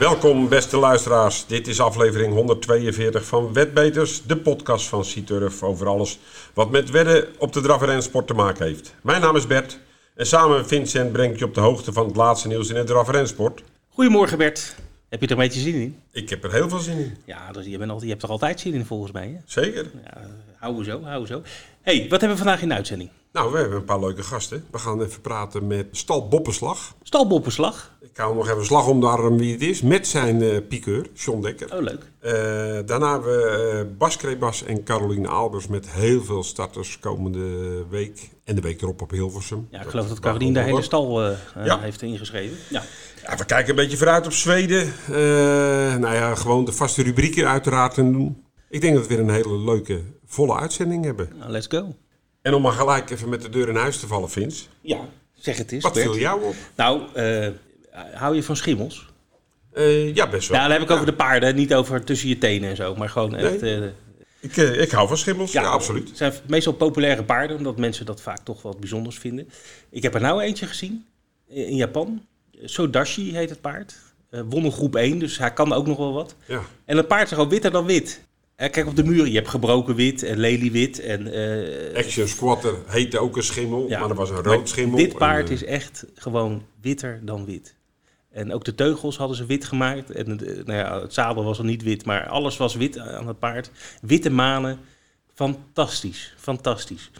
Welkom beste luisteraars. Dit is aflevering 142 van Wetbeters, de podcast van Citurf over alles wat met wedden op de draf- en rensport te maken heeft. Mijn naam is Bert en samen met Vincent breng ik je op de hoogte van het laatste nieuws in het draf- en rensport. Goedemorgen Bert. Heb je er een beetje zin in? Ik heb er heel veel zin in. Ja, dus je, bent al, je hebt er altijd zin in volgens mij. Hè? Zeker. Ja, hou we zo, hou we zo. hey, wat hebben we vandaag in de uitzending? Nou, we hebben een paar leuke gasten. We gaan even praten met Stal Boppenslag. Stalboppenslag. Ik hou nog even slag om de arm wie het is. Met zijn eh piqueur, John Dekker. Oh, leuk. Eh, daarna hebben we eh, Bas Krebas en Caroline Albers met heel veel starters komende week. En de week erop op Hilversum. Ja, ik geloof dat Caroline de hele stal Ja. heeft ingeschreven. Ja. Ja, we kijken een beetje vooruit op Zweden. Nou ja, gewoon de vaste rubrieken uiteraard te doen. Ik denk dat we weer een hele leuke, volle uitzending hebben. Nou, let's go. En om maar gelijk even met de deur in huis te vallen, Vince. Ja, zeg het eens. Wat Bert. viel jou op? Nou, eh, hou je van schimmels? Eh, ja, best wel. Ja, dan heb ik over de paarden, niet over tussen je tenen en zo. Maar gewoon echt... eh, Ik, ik hou van schimmels, ja, absoluut. Het zijn meestal populaire paarden, omdat mensen dat vaak toch wat bijzonders vinden. Ik heb er nou eentje gezien in Japan. Sodashi heet het paard. Won een groep 1, dus hij kan ook nog wel wat. Ja. En dat paard is gewoon witter dan wit. Eh, kijk op de muren, je hebt gebroken wit en leliewit. En, eh, Action Squatter heette ook een schimmel, ja. maar dat was een rood schimmel. Dit paard En, is echt gewoon witter dan wit. En ook de teugels hadden ze wit gemaakt. En het, nou ja, het zadel was al niet wit, maar alles was wit aan het paard. Witte manen. Fantastisch, fantastisch.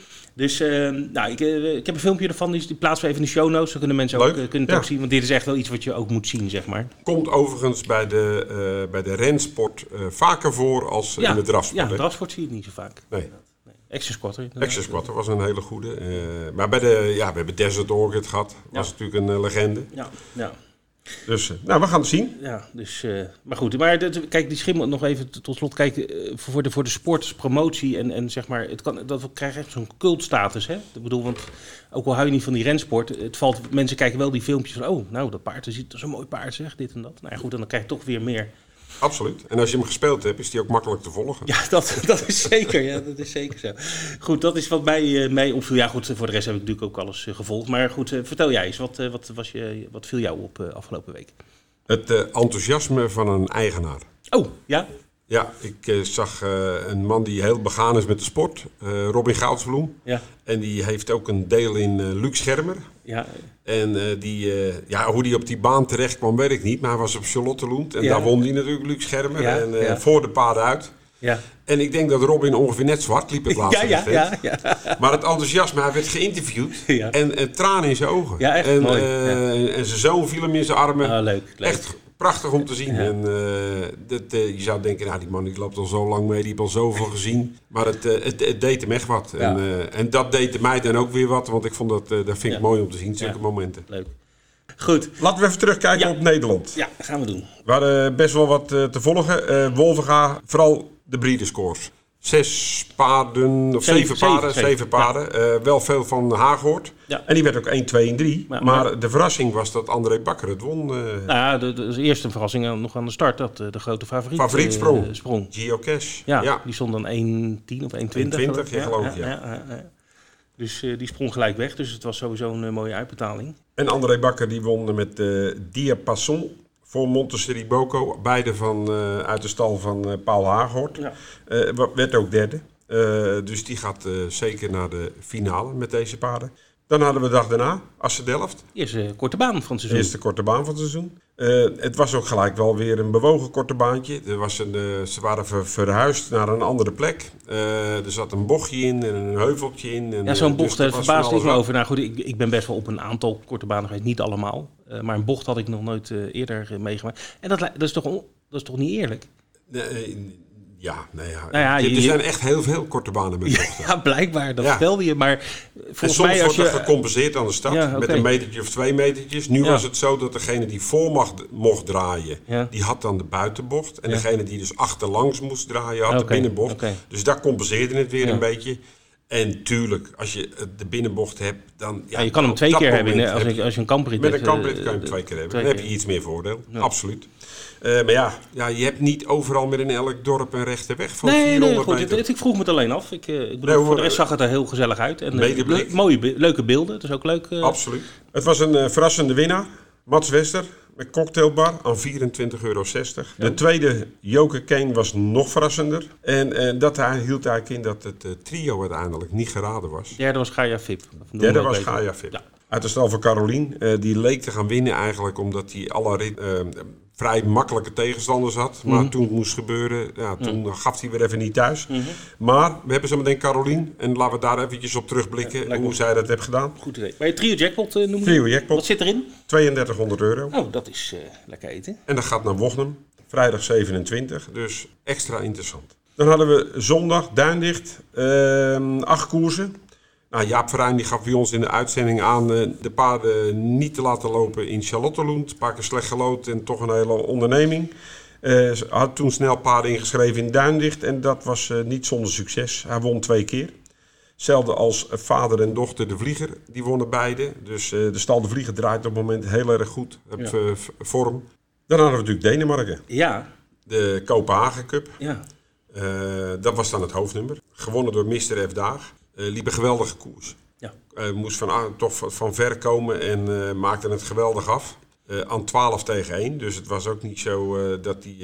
Dus eh, nou, ik, eh, ik heb een filmpje ervan, die, die plaatsen we even in de show notes. Dan kunnen mensen ook, eh, kunnen het ja. ook zien. Want dit is echt wel iets wat je ook moet zien, zeg maar. Komt overigens bij de, eh, bij de rensport vaker voor als in de drafsport. Ja, hè? drafsport zie je het niet zo vaak. Nee. Nee. Action squatter. was een hele goede. maar bij de, ja, we hebben Desert Orchid gehad. Was Ja. natuurlijk een legende. Ja, ja. Dus, eh, nou, we gaan het zien. Ja, dus, eh, maar goed. Maar kijk, die schimmel nog even tot slot. Kijk, eh, voor de, voor de sportspromotie en, en zeg maar, het kan, dat krijgt echt zo'n cultstatus, hè? Ik bedoel, want ook al hou je niet van die rensport, het valt, mensen kijken wel die filmpjes van, oh, nou, dat paard, dat er zo'n mooi paard, zeg, dit en dat. Nou ja, goed, en dan krijg je toch weer meer. Absoluut. En als je hem gespeeld hebt, is die ook makkelijk te volgen. Ja, dat, dat is zeker, ja, dat is zeker zo. Goed, dat is wat mij, eh, mij opviel. Ja, goed, voor de rest heb ik natuurlijk ook alles eh, gevolgd. Maar goed, eh, vertel jij eens, wat, eh, wat, was je, wat viel jou op eh, afgelopen week? Het eh, enthousiasme van een eigenaar. Oh, ja? Ja, ik eh, zag eh, een man die heel begaan is met de sport. eh, Robin Goudsbloem. Ja, En die heeft ook een deel in eh Luc Schermer. ja, En eh, die, eh, ja, hoe die op die baan terecht kwam, weet ik niet. Maar hij was op Charlottenloend. En Ja. daar won hij natuurlijk, Luc Schermer. Ja, en eh, ja. voor de paarden uit. ja. En ik denk dat Robin ongeveer net zwart liep het laatste Ja, ja, ja, ja. Maar het enthousiasme, hij werd geïnterviewd. En een traan in zijn ogen. Ja, echt en, mooi, en zijn zoon viel hem in zijn armen. Ah, leuk, leuk. Echt prachtig om te zien. Ja. En, eh, dat, eh, je zou denken, nou, die man die loopt al zo lang mee, die heeft al zoveel gezien. Maar het, eh, het, het deed hem echt wat. Ja. En, en dat deed mij dan ook weer wat, want ik vond dat, dat vind ik Ja. mooi om te zien, zulke Ja. momenten. Leuk. Goed. Laten we even terugkijken op Nederland. Ja, dat gaan we doen. We hadden best wel wat te volgen. Wolvenga, vooral de breederscores. Zes paarden, of Zeven, zeven, paarden, zeven, paarden. Eh, wel veel van Haag gehoord. Ja. En die werd ook 1, 2 en 3. Ja, maar, maar- de verrassing was dat André Bakker het won. eh Nou ja, de, de, de eerste verrassing aan- nog aan de start, dat eh, de grote favoriet, favoriet sprong. sprong. Geocache. Ja, ja. die stond dan 1,10 of 1,20. 1,20, ja, geloof ik, ja. ja, ja. Dus die sprong gelijk weg, dus het was sowieso een mooie uitbetaling. En André Bakker die won met Diapason voor Montessori Boko. Beide van, eh, uit de stal van eh, Paul. Ja. Eh, werd ook derde. Dus die gaat zeker naar de finale met deze paarden. Dan hadden we de dag daarna, Assen Delft. Eerste korte baan van het seizoen. eerste korte baan van het seizoen. Eh, het was ook gelijk wel weer een bewogen korte baantje. Er was een, eh, ze waren ver- verhuisd naar een andere plek. Eh, er zat een bochtje in en een heuveltje in. En, Ja, zo'n bocht dus dus er verbaasde ik me over. Nou goed, ik, ik ben best wel op een aantal korte banen geweest, niet allemaal. Maar een bocht had ik nog nooit eerder meegemaakt. En dat, dat, is toch on- dat is toch niet eerlijk? Nee, ja, nee, ja. Nou ja, er zijn echt heel veel korte banen met bochten. Ja, blijkbaar, dat Ja. vertelde je. Maar En volgens soms mij als wordt je... er gecompenseerd aan de start Ja, met een metertje of twee metertjes. Nu was het zo dat degene die voor mag, mocht draaien, die had dan de buitenbocht. En degene die dus achterlangs moest draaien, had de binnenbocht. Dus daar compenseerde het weer een beetje. En tuurlijk, als je de binnenbocht hebt, dan... Ja, je kan hem twee dat keer hebben. Als, heb je- als je een kamprit Met een kamprit kan je hem eh, twee keer hebben. twee Dan heb je iets meer voordeel. Ja. Absoluut. Eh, maar ja, ja, je hebt niet overal meer in elk dorp een rechte weg van Nee, 400 nee, goed. meter. Ik, ik vroeg me het alleen af. Ik, eh, ik bedoel, Nee, voor de rest zag het er heel gezellig uit. En, le- mooie, be- leuke beelden. Het is ook leuk. Absoluut. Het was een verrassende winnaar. Mats Wester. Met cocktailbar aan 24,60 euro. De tweede, Joker Kane, was nog verrassender. En eh, dat hij hield eigenlijk in dat het eh, trio uiteindelijk niet geraden was. De derde was Gaia noem Derde dat was. Gaia Vip. Ja. Uit de stal van Carolien. eh, die leek te gaan winnen eigenlijk omdat hij alle rit- vrij makkelijke tegenstanders had. Maar toen het moest gebeuren, ja, toen gaf hij weer even niet thuis. Maar we hebben zo meteen Carolien. En laten we daar eventjes op terugblikken me hoe zij dat heeft gedaan. Goed idee. Maar je trio jackpot eh, noemen? Trio jackpot. Wat zit erin? 3200 euro. Oh, dat is eh, lekker eten. En dat gaat naar Wochnum. Vrijdag 27. Dus extra interessant. Dan hadden we zondag Duindicht. ehm acht koersen. Nou, Jaap Verijn die gaf bij ons in de uitzending aan eh, de paarden niet te laten lopen in Charlottenloend. Een paar keer slecht gelood en toch een hele onderneming. Ze had toen snel paarden ingeschreven in Duindicht en dat was eh, niet zonder succes. Hij won twee keer. Hetzelfde als vader en dochter De Vlieger, die wonnen beide. Dus de stal De Vlieger draait op het moment heel erg goed op Ja. vorm. Dan hadden we natuurlijk Denemarken, Ja, de Kopenhagen Cup. ja. Dat was dan het hoofdnummer. Gewonnen door Mr. F. Daag. Eh, liep een geweldige koers. ja. Eh, moest van, toch van- ver komen en eh, maakte het geweldig af. Aan 12 tegen 1. Dus het was ook niet zo dat hij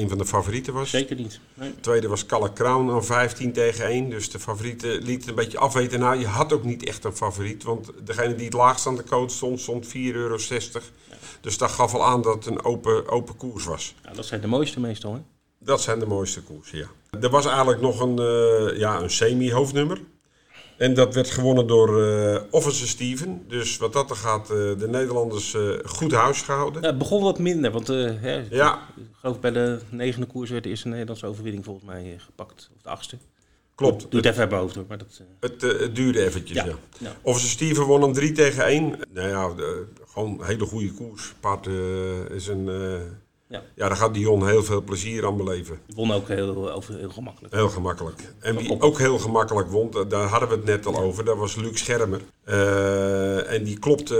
een van de favorieten was. Zeker niet. Nee. Tweede was Calle Crown aan 15 tegen 1. Dus de favorieten lieten het een beetje afweten. Nou, je had ook niet echt een favoriet. Want degene die het laagst aan de coach stond, stond 4,60 euro. Dus dat gaf al aan dat het een open, open koers was. Ja, dat zijn de mooiste meestal, hè? Dat zijn de mooiste koersen, ja. Er was eigenlijk nog een, eh, ja, een semi-hoofdnummer. En dat werd gewonnen door eh Officer Steven. Dus wat dat er gaat, eh, de Nederlanders goed huis gehouden. Ja, het begon wat minder, want hè, Ja, ik geloof bij de negende koers werd de eerste Nederlandse overwinning volgens mij gepakt. Of de achtste. klopt. Doe het even uit mijn hoofd hoor. Maar dat, Het, het duurde eventjes, ja. Ja, ja. Officer Steven won een 3 tegen 1. Nou ja, de- gewoon een hele goede koers. Paard is een... Ja. ja, daar gaat Dion heel veel plezier aan beleven. die won ook heel, over, heel gemakkelijk. Heel gemakkelijk. En wie ook heel gemakkelijk won, da- daar hadden we het net al over, dat was Luc Schermer. Eh, en die klopte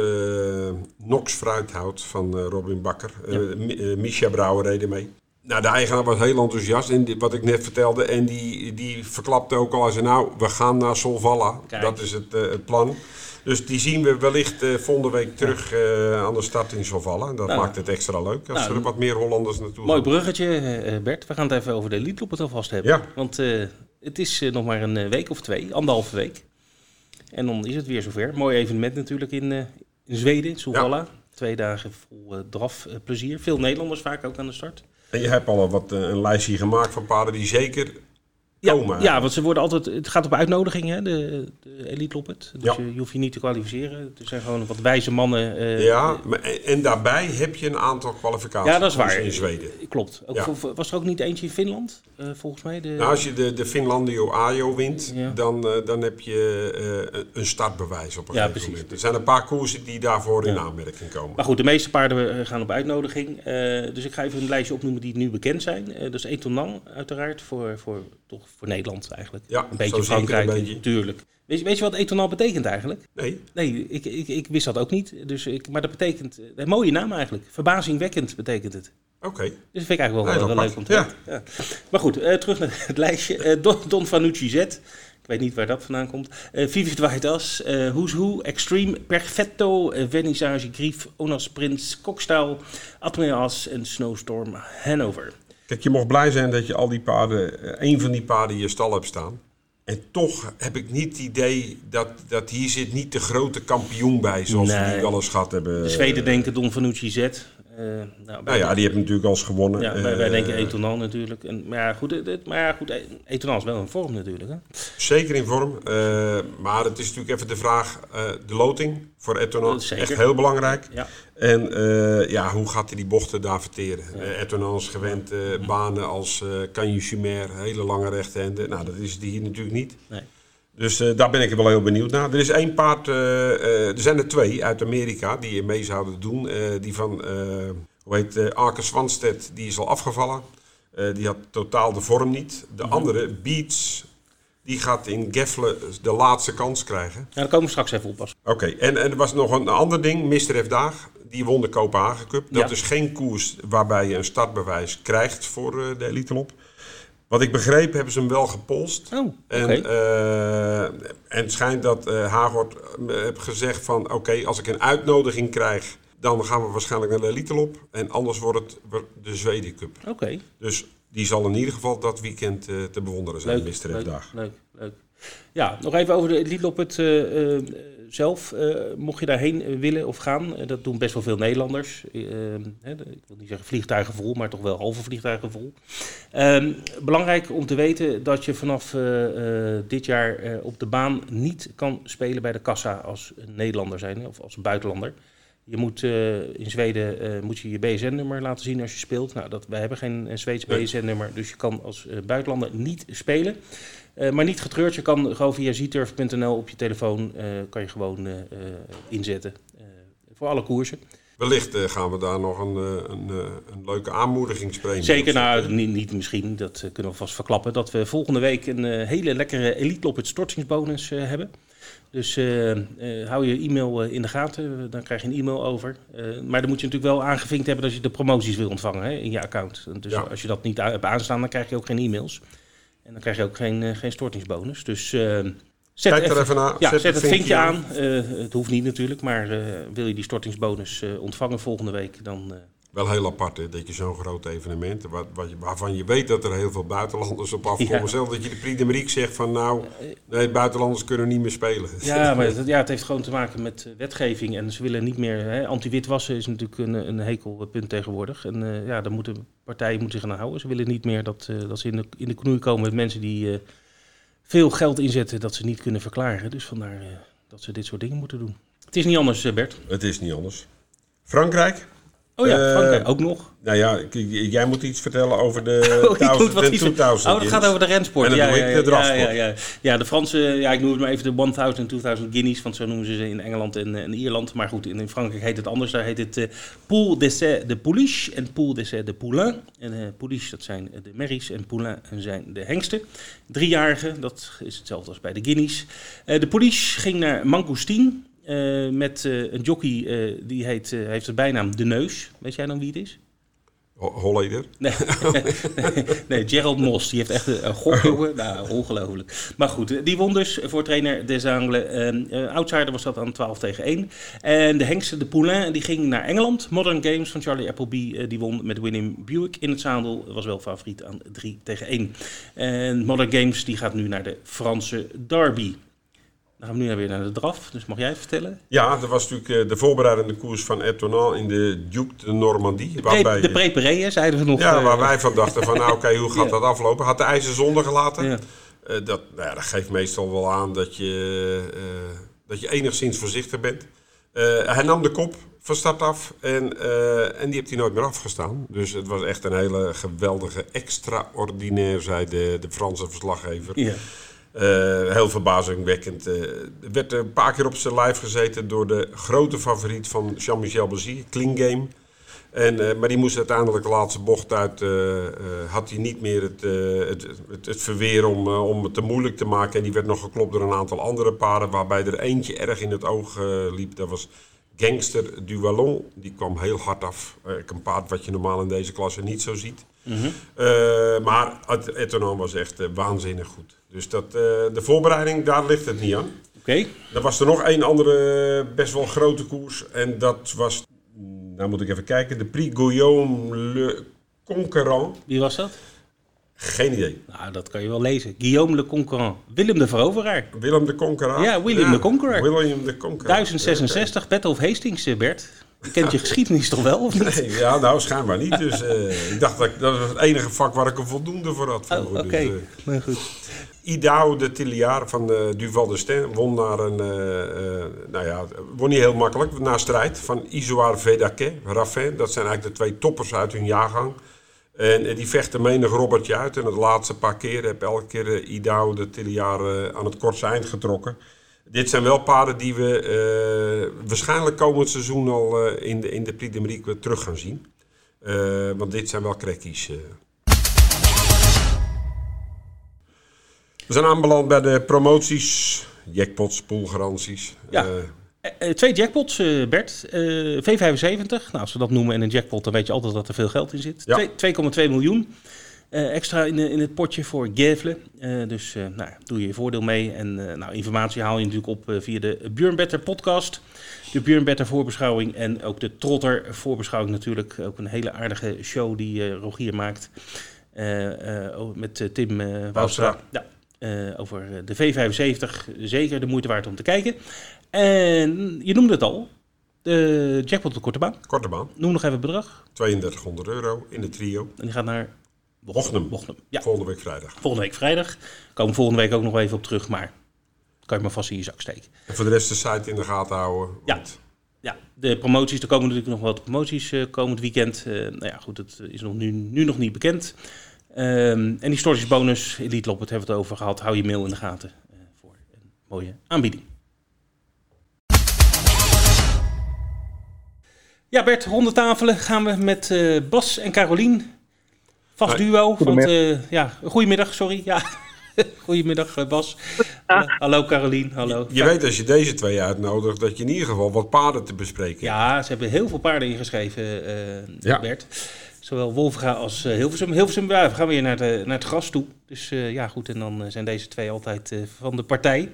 eh, Nox Fruithout van eh, Robin Bakker. Eh eh, Misha Brouwer reed mee. Nou, de eigenaar was heel enthousiast in wat ik net vertelde. En die, die verklapte ook al als nou, we gaan naar Solvalla. Kijk. Dat is het, het plan. Dus die zien we wellicht eh, volgende week terug eh, aan de start in Solvalla. Dat Nou, maakt het extra leuk als nou, er wat meer Hollanders naartoe Mooi gaan. bruggetje, eh, Bert. We gaan het even over de op het alvast hebben. Ja. Want het is nog maar een week of twee, anderhalve week. En dan is het weer zover. Mooi evenement natuurlijk in, in Zweden, in Solvalla. Twee dagen vol eh, draf eh, plezier. Veel Nederlanders vaak ook aan de start. En je hebt al wat, een lijstje gemaakt van paarden die zeker komen. ja, want ze worden altijd. Het gaat op uitnodiging, hè, de, de Elite Loppet. Dus Ja. je, je hoeft je niet te kwalificeren. Er zijn gewoon wat wijze mannen. eh, Ja, maar, en, daarbij heb je een aantal kwalificaties Ja, dat is waar. in Zweden. Klopt. Ook Ja. voor- was er ook niet eentje in Finland, eh, volgens mij? De, Nou, als je de, de Finlandio Ajo wint, Ja. dan, eh, dan heb je een- startbewijs op een Ja, gegeven precies. moment. Er zijn een paar koersen die daarvoor in Ja. aanmerking komen. Maar goed, de meeste paarden gaan op uitnodiging. Dus ik ga even een lijstje opnoemen die nu bekend zijn. Dat is Etonan, uiteraard, voor, voor, toch voor Nederland eigenlijk. Ja, een beetje Frankrijk, natuurlijk. Weet je, weet je wat Etonan betekent eigenlijk? Nee, Nee, ik, ik, ik wist dat ook niet. Dus ik, maar dat betekent, eh, een mooie naam eigenlijk. Verbazingwekkend betekent het. oké. Dus dat vind ik eigenlijk wel, Heel wel, leuk om te weten. Ja. Maar goed, eh, terug naar het lijstje. Eh, Don, Don Fanucci Z. Ik weet niet waar dat vandaan komt. Eh Vivid White As, Who's Who, Extreme, Perfetto, Vernissage, Grief, Onas Prins, Kokstaal, Admiral As en Snowstorm Hanover. Kijk, je mocht blij zijn dat je al die paarden, eh, één van die paarden in je stal hebt staan. En toch heb ik niet het idee dat, dat hier zit niet de grote kampioen bij, zoals we die wel eens gehad hebben. De Zweden denken Don Fanucci Z. Eh, nou, Nou ja, die hebben natuurlijk al eens gewonnen. ja, wij, wij Eh, denken Etonan natuurlijk. En, maar ja, goed, het- maar ja, goed, Etonan is wel in vorm natuurlijk. Hè? Zeker in vorm. eh, maar het is natuurlijk even de vraag, de loting voor Etonan. Echt heel belangrijk. Ja. En ja, hoe gaat hij die bochten daar verteren? Etonan is gewend banen als uh, Canyon hele lange rechthanden. Nou, dat is die hier natuurlijk niet. Nee. Dus eh, daar ben ik wel heel benieuwd naar. Er is één paard, eh, eh, er zijn er twee uit Amerika die mee zouden doen. Die van, hoe heet, Arke Swanstedt, die is al afgevallen. Die had totaal de vorm niet. De andere, Beats, die gaat in Geffelen de laatste kans krijgen. Ja, daar komen we straks even op. Pas. Oké, en, en er was nog een ander ding. Mr. F. Daag, die won de Kopenhagen Cup. Dat Ja. is geen koers waarbij je een startbewijs krijgt voor de Elite Lop. Wat ik begreep, hebben ze hem wel gepolst. Oh, oké. En, eh, en het schijnt dat eh Hagort heeft gezegd van... oké, als ik een uitnodiging krijg... Dan gaan we waarschijnlijk naar de Elite Lop. En anders wordt het de Zweden Cup. Oké. Dus die zal in ieder geval dat weekend uh, te bewonderen zijn, leuk, misdrijfdag. Leuk, leuk, leuk. Ja, nog even over de Elite Lop het, uh, uh, zelf. mocht je daarheen willen of gaan, dat doen best wel veel Nederlanders. Hè, ik wil niet zeggen vliegtuigen vol, maar toch wel halve vliegtuigen vol. Ehm, belangrijk om te weten dat je vanaf dit jaar op de baan niet kan spelen bij de kassa als Nederlander zijn of als buitenlander. Je moet uh, in Zweden uh, moet je je BSN-nummer laten zien als je speelt. Nou, dat, wij hebben geen Zweeds BSN-nummer, dus je kan als buitenlander niet spelen. Maar niet getreurd, je kan gewoon via zturf.nl op je telefoon kan je gewoon inzetten voor alle koersen. Wellicht gaan we daar nog een, een, een leuke aanmoedigingspremie. Zeker, nou niet, niet, misschien, dat kunnen we vast verklappen. Dat we volgende week een hele lekkere Elite Lop het stortingsbonus hebben. Dus uh, uh, hou je e-mail uh, in de gaten, dan krijg je een e-mail over. maar dan moet je natuurlijk wel aangevinkt hebben dat je de promoties wil ontvangen hè, in je account. Dus ja. als je dat niet hebt aanstaan, dan krijg je ook geen e-mails. En dan krijg je ook geen, geen stortingsbonus. Dus zet, Kijk er even naar. Ja, zet, zet het vinkje aan. aan. het hoeft niet natuurlijk, maar wil je die stortingsbonus ontvangen volgende week, dan wel heel apart hè, dat je zo'n groot evenement, waarvan je weet dat er heel veel buitenlanders op afkomen. Ja. Zelfs dat je de Prix zegt van nou, nee, buitenlanders kunnen niet meer spelen. Ja, maar het, ja, het heeft gewoon te maken met wetgeving en ze willen niet meer, anti-witwassen is natuurlijk een, een hekelpunt tegenwoordig. En uh, ja, daar moeten partijen moeten zich aan houden. Ze willen niet meer dat, uh, dat ze in de, in de knoei komen met mensen die uh, veel geld inzetten dat ze niet kunnen verklaren. Dus vandaar dat ze dit soort dingen moeten doen. Het is niet anders, Bert. Het is niet anders. Frankrijk? Oh ja, Frankrijk ook nog. Nou ja, jij moet iets vertellen over de oh, 1000 en 2000. Oh, dat gaat over de rensport. En dan ja, doe ik de ja, ja, ja, ja. de Franse, ja, ik noem het maar even de 1000 en 2000 guineas, want zo noemen ze ze in Engeland en, en Ierland. Maar goed, in, Frankrijk heet het anders. Daar heet het uh, Poule d'essai de Pouliche en Poule d'essai de Poulain. En uh, Pouliche, dat zijn de merries en Poulain zijn de hengsten. Driejarigen, dat is hetzelfde als bij de guineas. Uh, de Pouliche ging naar Mangoustine. Uh, met uh, een jockey uh, die heet, heeft de bijnaam De Neus. Weet jij dan wie het is? Holleder? Nee, nee, Gerald Moss. Die heeft echt een, een gokjongen. Nou, ongelooflijk. Maar goed, die won dus voor trainer Des Angles. outsider was dat aan 12 tegen 1. En de hengste de Poulain die ging naar Engeland. Modern Games van Charlie Appleby die won met William Buick in het zadel. Was wel favoriet aan 3 tegen 1. En Modern Games die gaat nu naar de Franse Derby. Dan gaan we nu weer naar de draf, dus mag jij het vertellen? Ja, dat was natuurlijk de voorbereidende koers van Etournal in de Duke de Normandie. De, waarbij, de Preparé, zeiden ze nog. Ja, waar wij van dachten van nou oké, hoe gaat ja. dat aflopen? Had de ijzer zonder gelaten. Ja. Uh, dat, nou ja, dat geeft meestal wel aan dat je, uh, dat je enigszins voorzichtig bent. Uh, hij nam de kop van start af en, en die heeft hij nooit meer afgestaan. Dus het was echt een hele geweldige, extraordinair, zei de, de Franse verslaggever. Ja. Uh, heel verbazingwekkend. Er werd een paar keer op zijn lijf gezeten door de grote favoriet van Jean-Michel Bazir, Klingame. En, uh, maar die moest uiteindelijk de laatste bocht uit. had hij niet meer het, het, het, het, verweer om, om het te moeilijk te maken. En die werd nog geklopt door een aantal andere paarden. Waarbij er eentje erg in het oog liep. Dat was Gangster du Wallon. Die kwam heel hard af. een paard wat je normaal in deze klasse niet zo ziet. Mm -hmm. maar het Etonon was echt waanzinnig goed. Dus dat, uh, de voorbereiding, daar ligt het niet aan. Oké. Okay. Er was er nog één andere best wel grote koers. En dat was, nou moet ik even kijken, de Prix Guillaume Le Conquérant. Wie was dat? Geen idee. Nou, dat kan je wel lezen. Guillaume Le Conquérant. Willem de Veroveraar. Willem de Conquérant? Ja, William ja, de Conqueror. William de Conqueror. 1066, Battle of Hastings, eh, Bert. Je kent je geschiedenis toch wel, of niet? Nee, ja, nou, schijnbaar niet. Dus uh, ik dacht dat dat was het enige vak waar ik een voldoende voor had. Oh, oké. Okay. Dus, uh, nou goed. Idao de Tilliard van uh, Duval de Sten won naar een, nou ja, won niet heel makkelijk, na strijd van Isoar Vedake, Raffin. Dat zijn eigenlijk de twee toppers uit hun jaargang. En die vechten menig Robertje uit. En het laatste paar keer heb elke keer Idao de Tilliard aan het kortste eind getrokken. Dit zijn wel paarden die we waarschijnlijk komend seizoen al in de, in de Prix de Marique terug gaan zien. want dit zijn wel crekkies. We zijn aanbeland bij de promoties, jackpots, poolgaranties. Ja. Uh, twee jackpots, uh, Bert. Uh, V75, nou, als we dat noemen en een jackpot, dan weet je altijd dat er veel geld in zit. Ja. 2,2 miljoen. extra in, in het potje voor Gevle. dus nou, doe je je voordeel mee. En nou, informatie haal je natuurlijk op via de Björn Better podcast. De Björn Better voorbeschouwing en ook de Trotter voorbeschouwing natuurlijk. Ook een hele aardige show die Rogier maakt. met Tim uh, Ja, over de V75. Zeker de moeite waard om te kijken. En je noemde het al, de jackpot de korte baan. Korte baan. Noem nog even het bedrag. 3200 euro in de trio. En die gaat naar Bochum. Ja. Volgende week vrijdag. Volgende week vrijdag. Komen volgende week ook nog even op terug, maar kan je maar vast in je zak steken. En voor de rest de site in de gaten houden. Ja. Ja, de promoties, er komen natuurlijk nog wat promoties uh, komend weekend. Uh, nou ja, goed, het is nog nu, nu nog niet bekend. Um, en die storage bonus, Elite Lop, het hebben we het over gehad. Hou je mail in de gaten uh, voor een mooie aanbieding. Ja, Bert, rondetafelen gaan we met uh, Bas en Carolien. Vast duo. Want, uh, ja, goedemiddag, sorry. Ja. Goedemiddag, eh, Bas. hallo, Carolien. Hallo. Je, weet als je deze twee uitnodigt dat je in ieder geval wat paarden te bespreken Ja, ze hebben heel veel paarden ingeschreven, uh, ja. Bert. Zowel Wolfga als uh, Hilversum. Hilversum, we gaan weer naar, de, naar het gras toe. Dus ja, goed. En dan zijn deze twee altijd van de partij.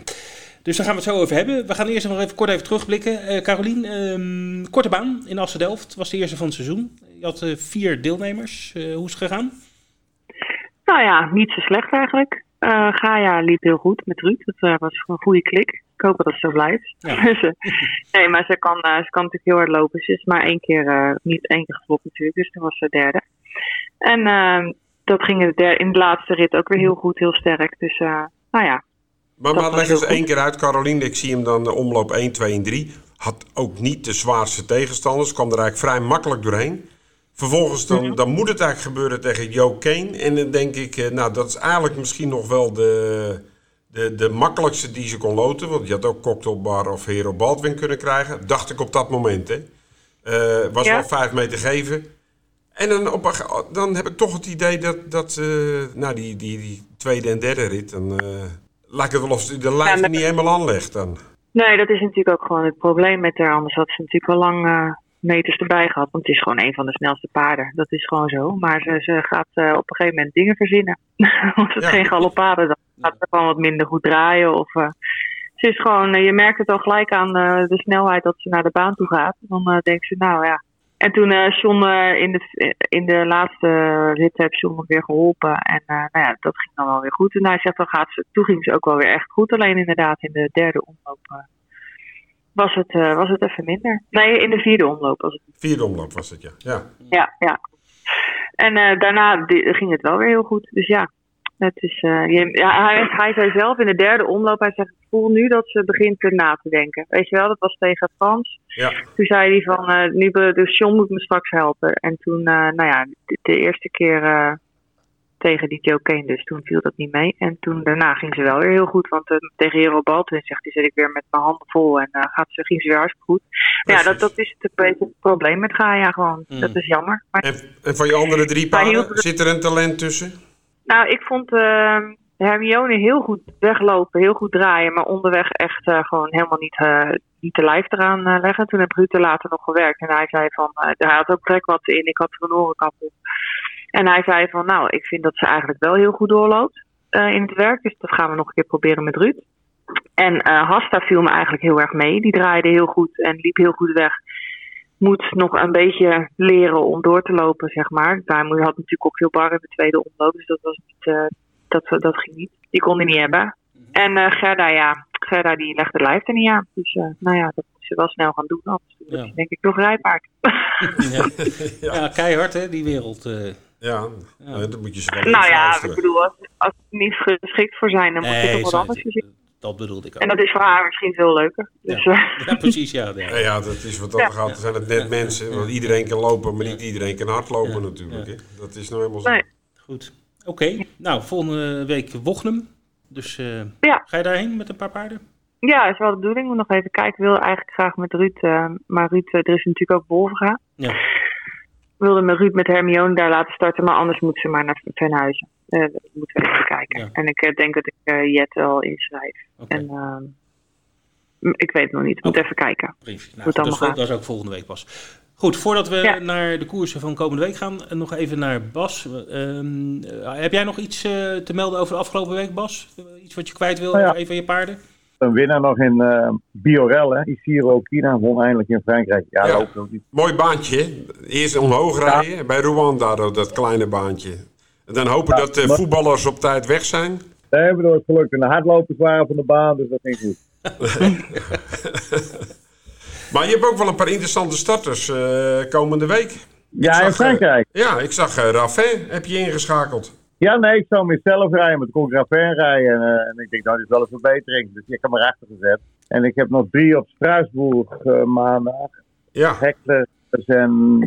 Dus daar gaan we het zo over hebben. We gaan eerst nog even kort even terugblikken. Uh, Carolien, um, korte baan in Assen-Delft was de eerste van het seizoen. Je had vier deelnemers. Hoe is het gegaan? Nou ja, niet zo slecht eigenlijk. Gaia liep heel goed met Ruud. Dat was een goede klik. Ik hoop dat het zo blijft. Ja. Nee, maar ze kan, ze kan natuurlijk heel hard lopen. Ze is maar één keer, niet één keer geklopt natuurlijk. Dus toen was ze derde. En dat ging in de, in de laatste rit ook weer heel goed, heel sterk. Dus nou ja, maar, maar leg eens één keer uit, Caroline. Ik zie hem dan de omloop 1, 2 en 3. Had ook niet de zwaarste tegenstanders. Kwam er eigenlijk vrij makkelijk doorheen. Vervolgens dan, dan moet het eigenlijk gebeuren tegen Joe Kane. En dan denk ik, eh, nou dat is eigenlijk misschien nog wel de, de, de makkelijkste die ze kon loten. Want je had ook Cocktailbar of Hero Baldwin kunnen krijgen. Dacht ik op dat moment. Hè. Uh, was wel vijf meter geven. En dan, op, dan heb ik toch het idee dat, dat uh, nou, die, die, die tweede en derde rit... Dan, lijkt het wel of de lijn ja, niet helemaal aanlegt dan. Nee, dat is natuurlijk ook gewoon het probleem met haar. Anders had ze natuurlijk wel lang uh, meters erbij gehad. Want het is gewoon een van de snelste paarden. Dat is gewoon zo. Maar ze, ze gaat uh, op een gegeven moment dingen verzinnen. Als het ja. geen galopade, dan gaat ze gewoon wat minder goed draaien. Of, uh, ze is gewoon, je merkt het al gelijk aan de snelheid dat ze naar de baan toe gaat. Dan denkt ze, nou ja, en toen John in, de, in de laatste rit heb John weer geholpen. En nou ja, dat ging dan wel weer goed. En hij zegt, dan gaat ze, toen ging ze ook wel weer echt goed. Alleen inderdaad in de derde omloop was, het, was het even minder. Nee, in de vierde omloop was het. Vierde omloop was het, ja. Ja, ja. ja. En daarna ging het wel weer heel goed. Dus ja, het is, uh, je, ja, hij, hij zei zelf in de derde omloop, hij zegt, ik voel nu dat ze begint na te denken. Weet je wel, dat was tegen Frans. Ja. Toen zei hij van, nu, dus John moet me straks helpen. En toen, nou ja, de, de eerste keer tegen die Joe Kane dus, toen viel dat niet mee. En toen daarna ging ze wel weer heel goed, want tegen Hero Baldwin zegt hij, zit ik weer met mijn handen vol en gaat ze, ging ze weer hartstikke goed. ja, dat, dat is het, een beetje het probleem met Gaia gewoon. Mm. Dat is jammer. Maar, en, en van je andere drie paarden, zit er een talent tussen? Nou, ik vond uh, Hermione heel goed weglopen, heel goed draaien, maar onderweg echt uh, gewoon helemaal niet, uh, niet de lijf eraan uh, leggen. Toen heb Ruud later nog gewerkt en hij zei van, hij had ook trek wat in, ik had er een orenkap op. En hij zei van, nou, ik vind dat ze eigenlijk wel heel goed doorloopt in het werk, dus dat gaan we nog een keer proberen met Ruud. En Hasta viel me eigenlijk heel erg mee, die draaide heel goed en liep heel goed weg moet nog een beetje leren om door te lopen, zeg maar. Daar had natuurlijk ook heel bar in de tweede omloop, dus dat, was niet, uh, dat, dat ging niet. Die kon hij niet hebben. En uh, Gerda, ja, Gerda die legde de lijf er niet aan. Dus uh, nou ja, dat moest ze wel snel gaan doen. Anders ja. denk ik nog rijpaard. ja. ja. keihard hè, die wereld. Ja, ja. dat moet je zo Nou ja, ik bedoel, als, als ze niet geschikt voor zijn, dan moet je toch wat anders zien. Dat bedoelde ik ook. En dat is voor haar misschien veel leuker. Dus, ja. ja precies, ja. Ja, ja, dat is wat dat ja. gaat. zijn het net mensen. Want iedereen kan lopen, maar niet iedereen kan hardlopen natuurlijk. Hè? Dat is nou helemaal zo. Nee. Goed. Oké, okay. nou, volgende week Wochnum. Dus uh, ga je daarheen met een paar paarden? Ja, is wel de bedoeling. We nog even kijken. Ik wil eigenlijk graag met Ruud. Uh, maar Ruud, uh, er is natuurlijk ook Wolfga. Ja. We wilden met Ruud met Hermione daar laten starten. Maar anders moet ze maar naar Venhuizen. Uh, moeten we even kijken. En ik denk dat ik Jet wel inschrijf. Okay. En ehm, ik weet het nog niet. Ik moet even kijken. Nou, dat, is, dat, is, ook volgende week pas. Goed, voordat we Ja. naar de koersen van komende week gaan, eh, nog even naar Bas. Ehm, eh, heb jij nog iets eh, te melden over de afgelopen week, Bas? Eh, Iets wat je kwijt wil Nou ja. over een van je paarden? Een winnaar nog in eh Biorel, hè. Isiro Kina won eindelijk in Frankrijk. Ja. Mooi baantje. Eerst omhoog rijden bij Rwanda, dat, kleine baantje. En dan hopen Ja, dat de maar- voetballers op tijd weg zijn. Daar hebben we het gelukt. En de hardlopers waren van de baan, dus dat ging goed. Maar je hebt ook wel een paar interessante starters eh, komende week. Ja, zag, in eh, Frankrijk. Ja, ik zag uh, Raffin, heb je ingeschakeld. Ja, nee, ik zou mezelf rijden, maar ik rijden. En, eh, en ik denk, nou, dit is wel een verbetering. Dus ik heb hem erachter gezet. En ik heb nog drie op Straatsburg eh, maandag. Ja, Hekler en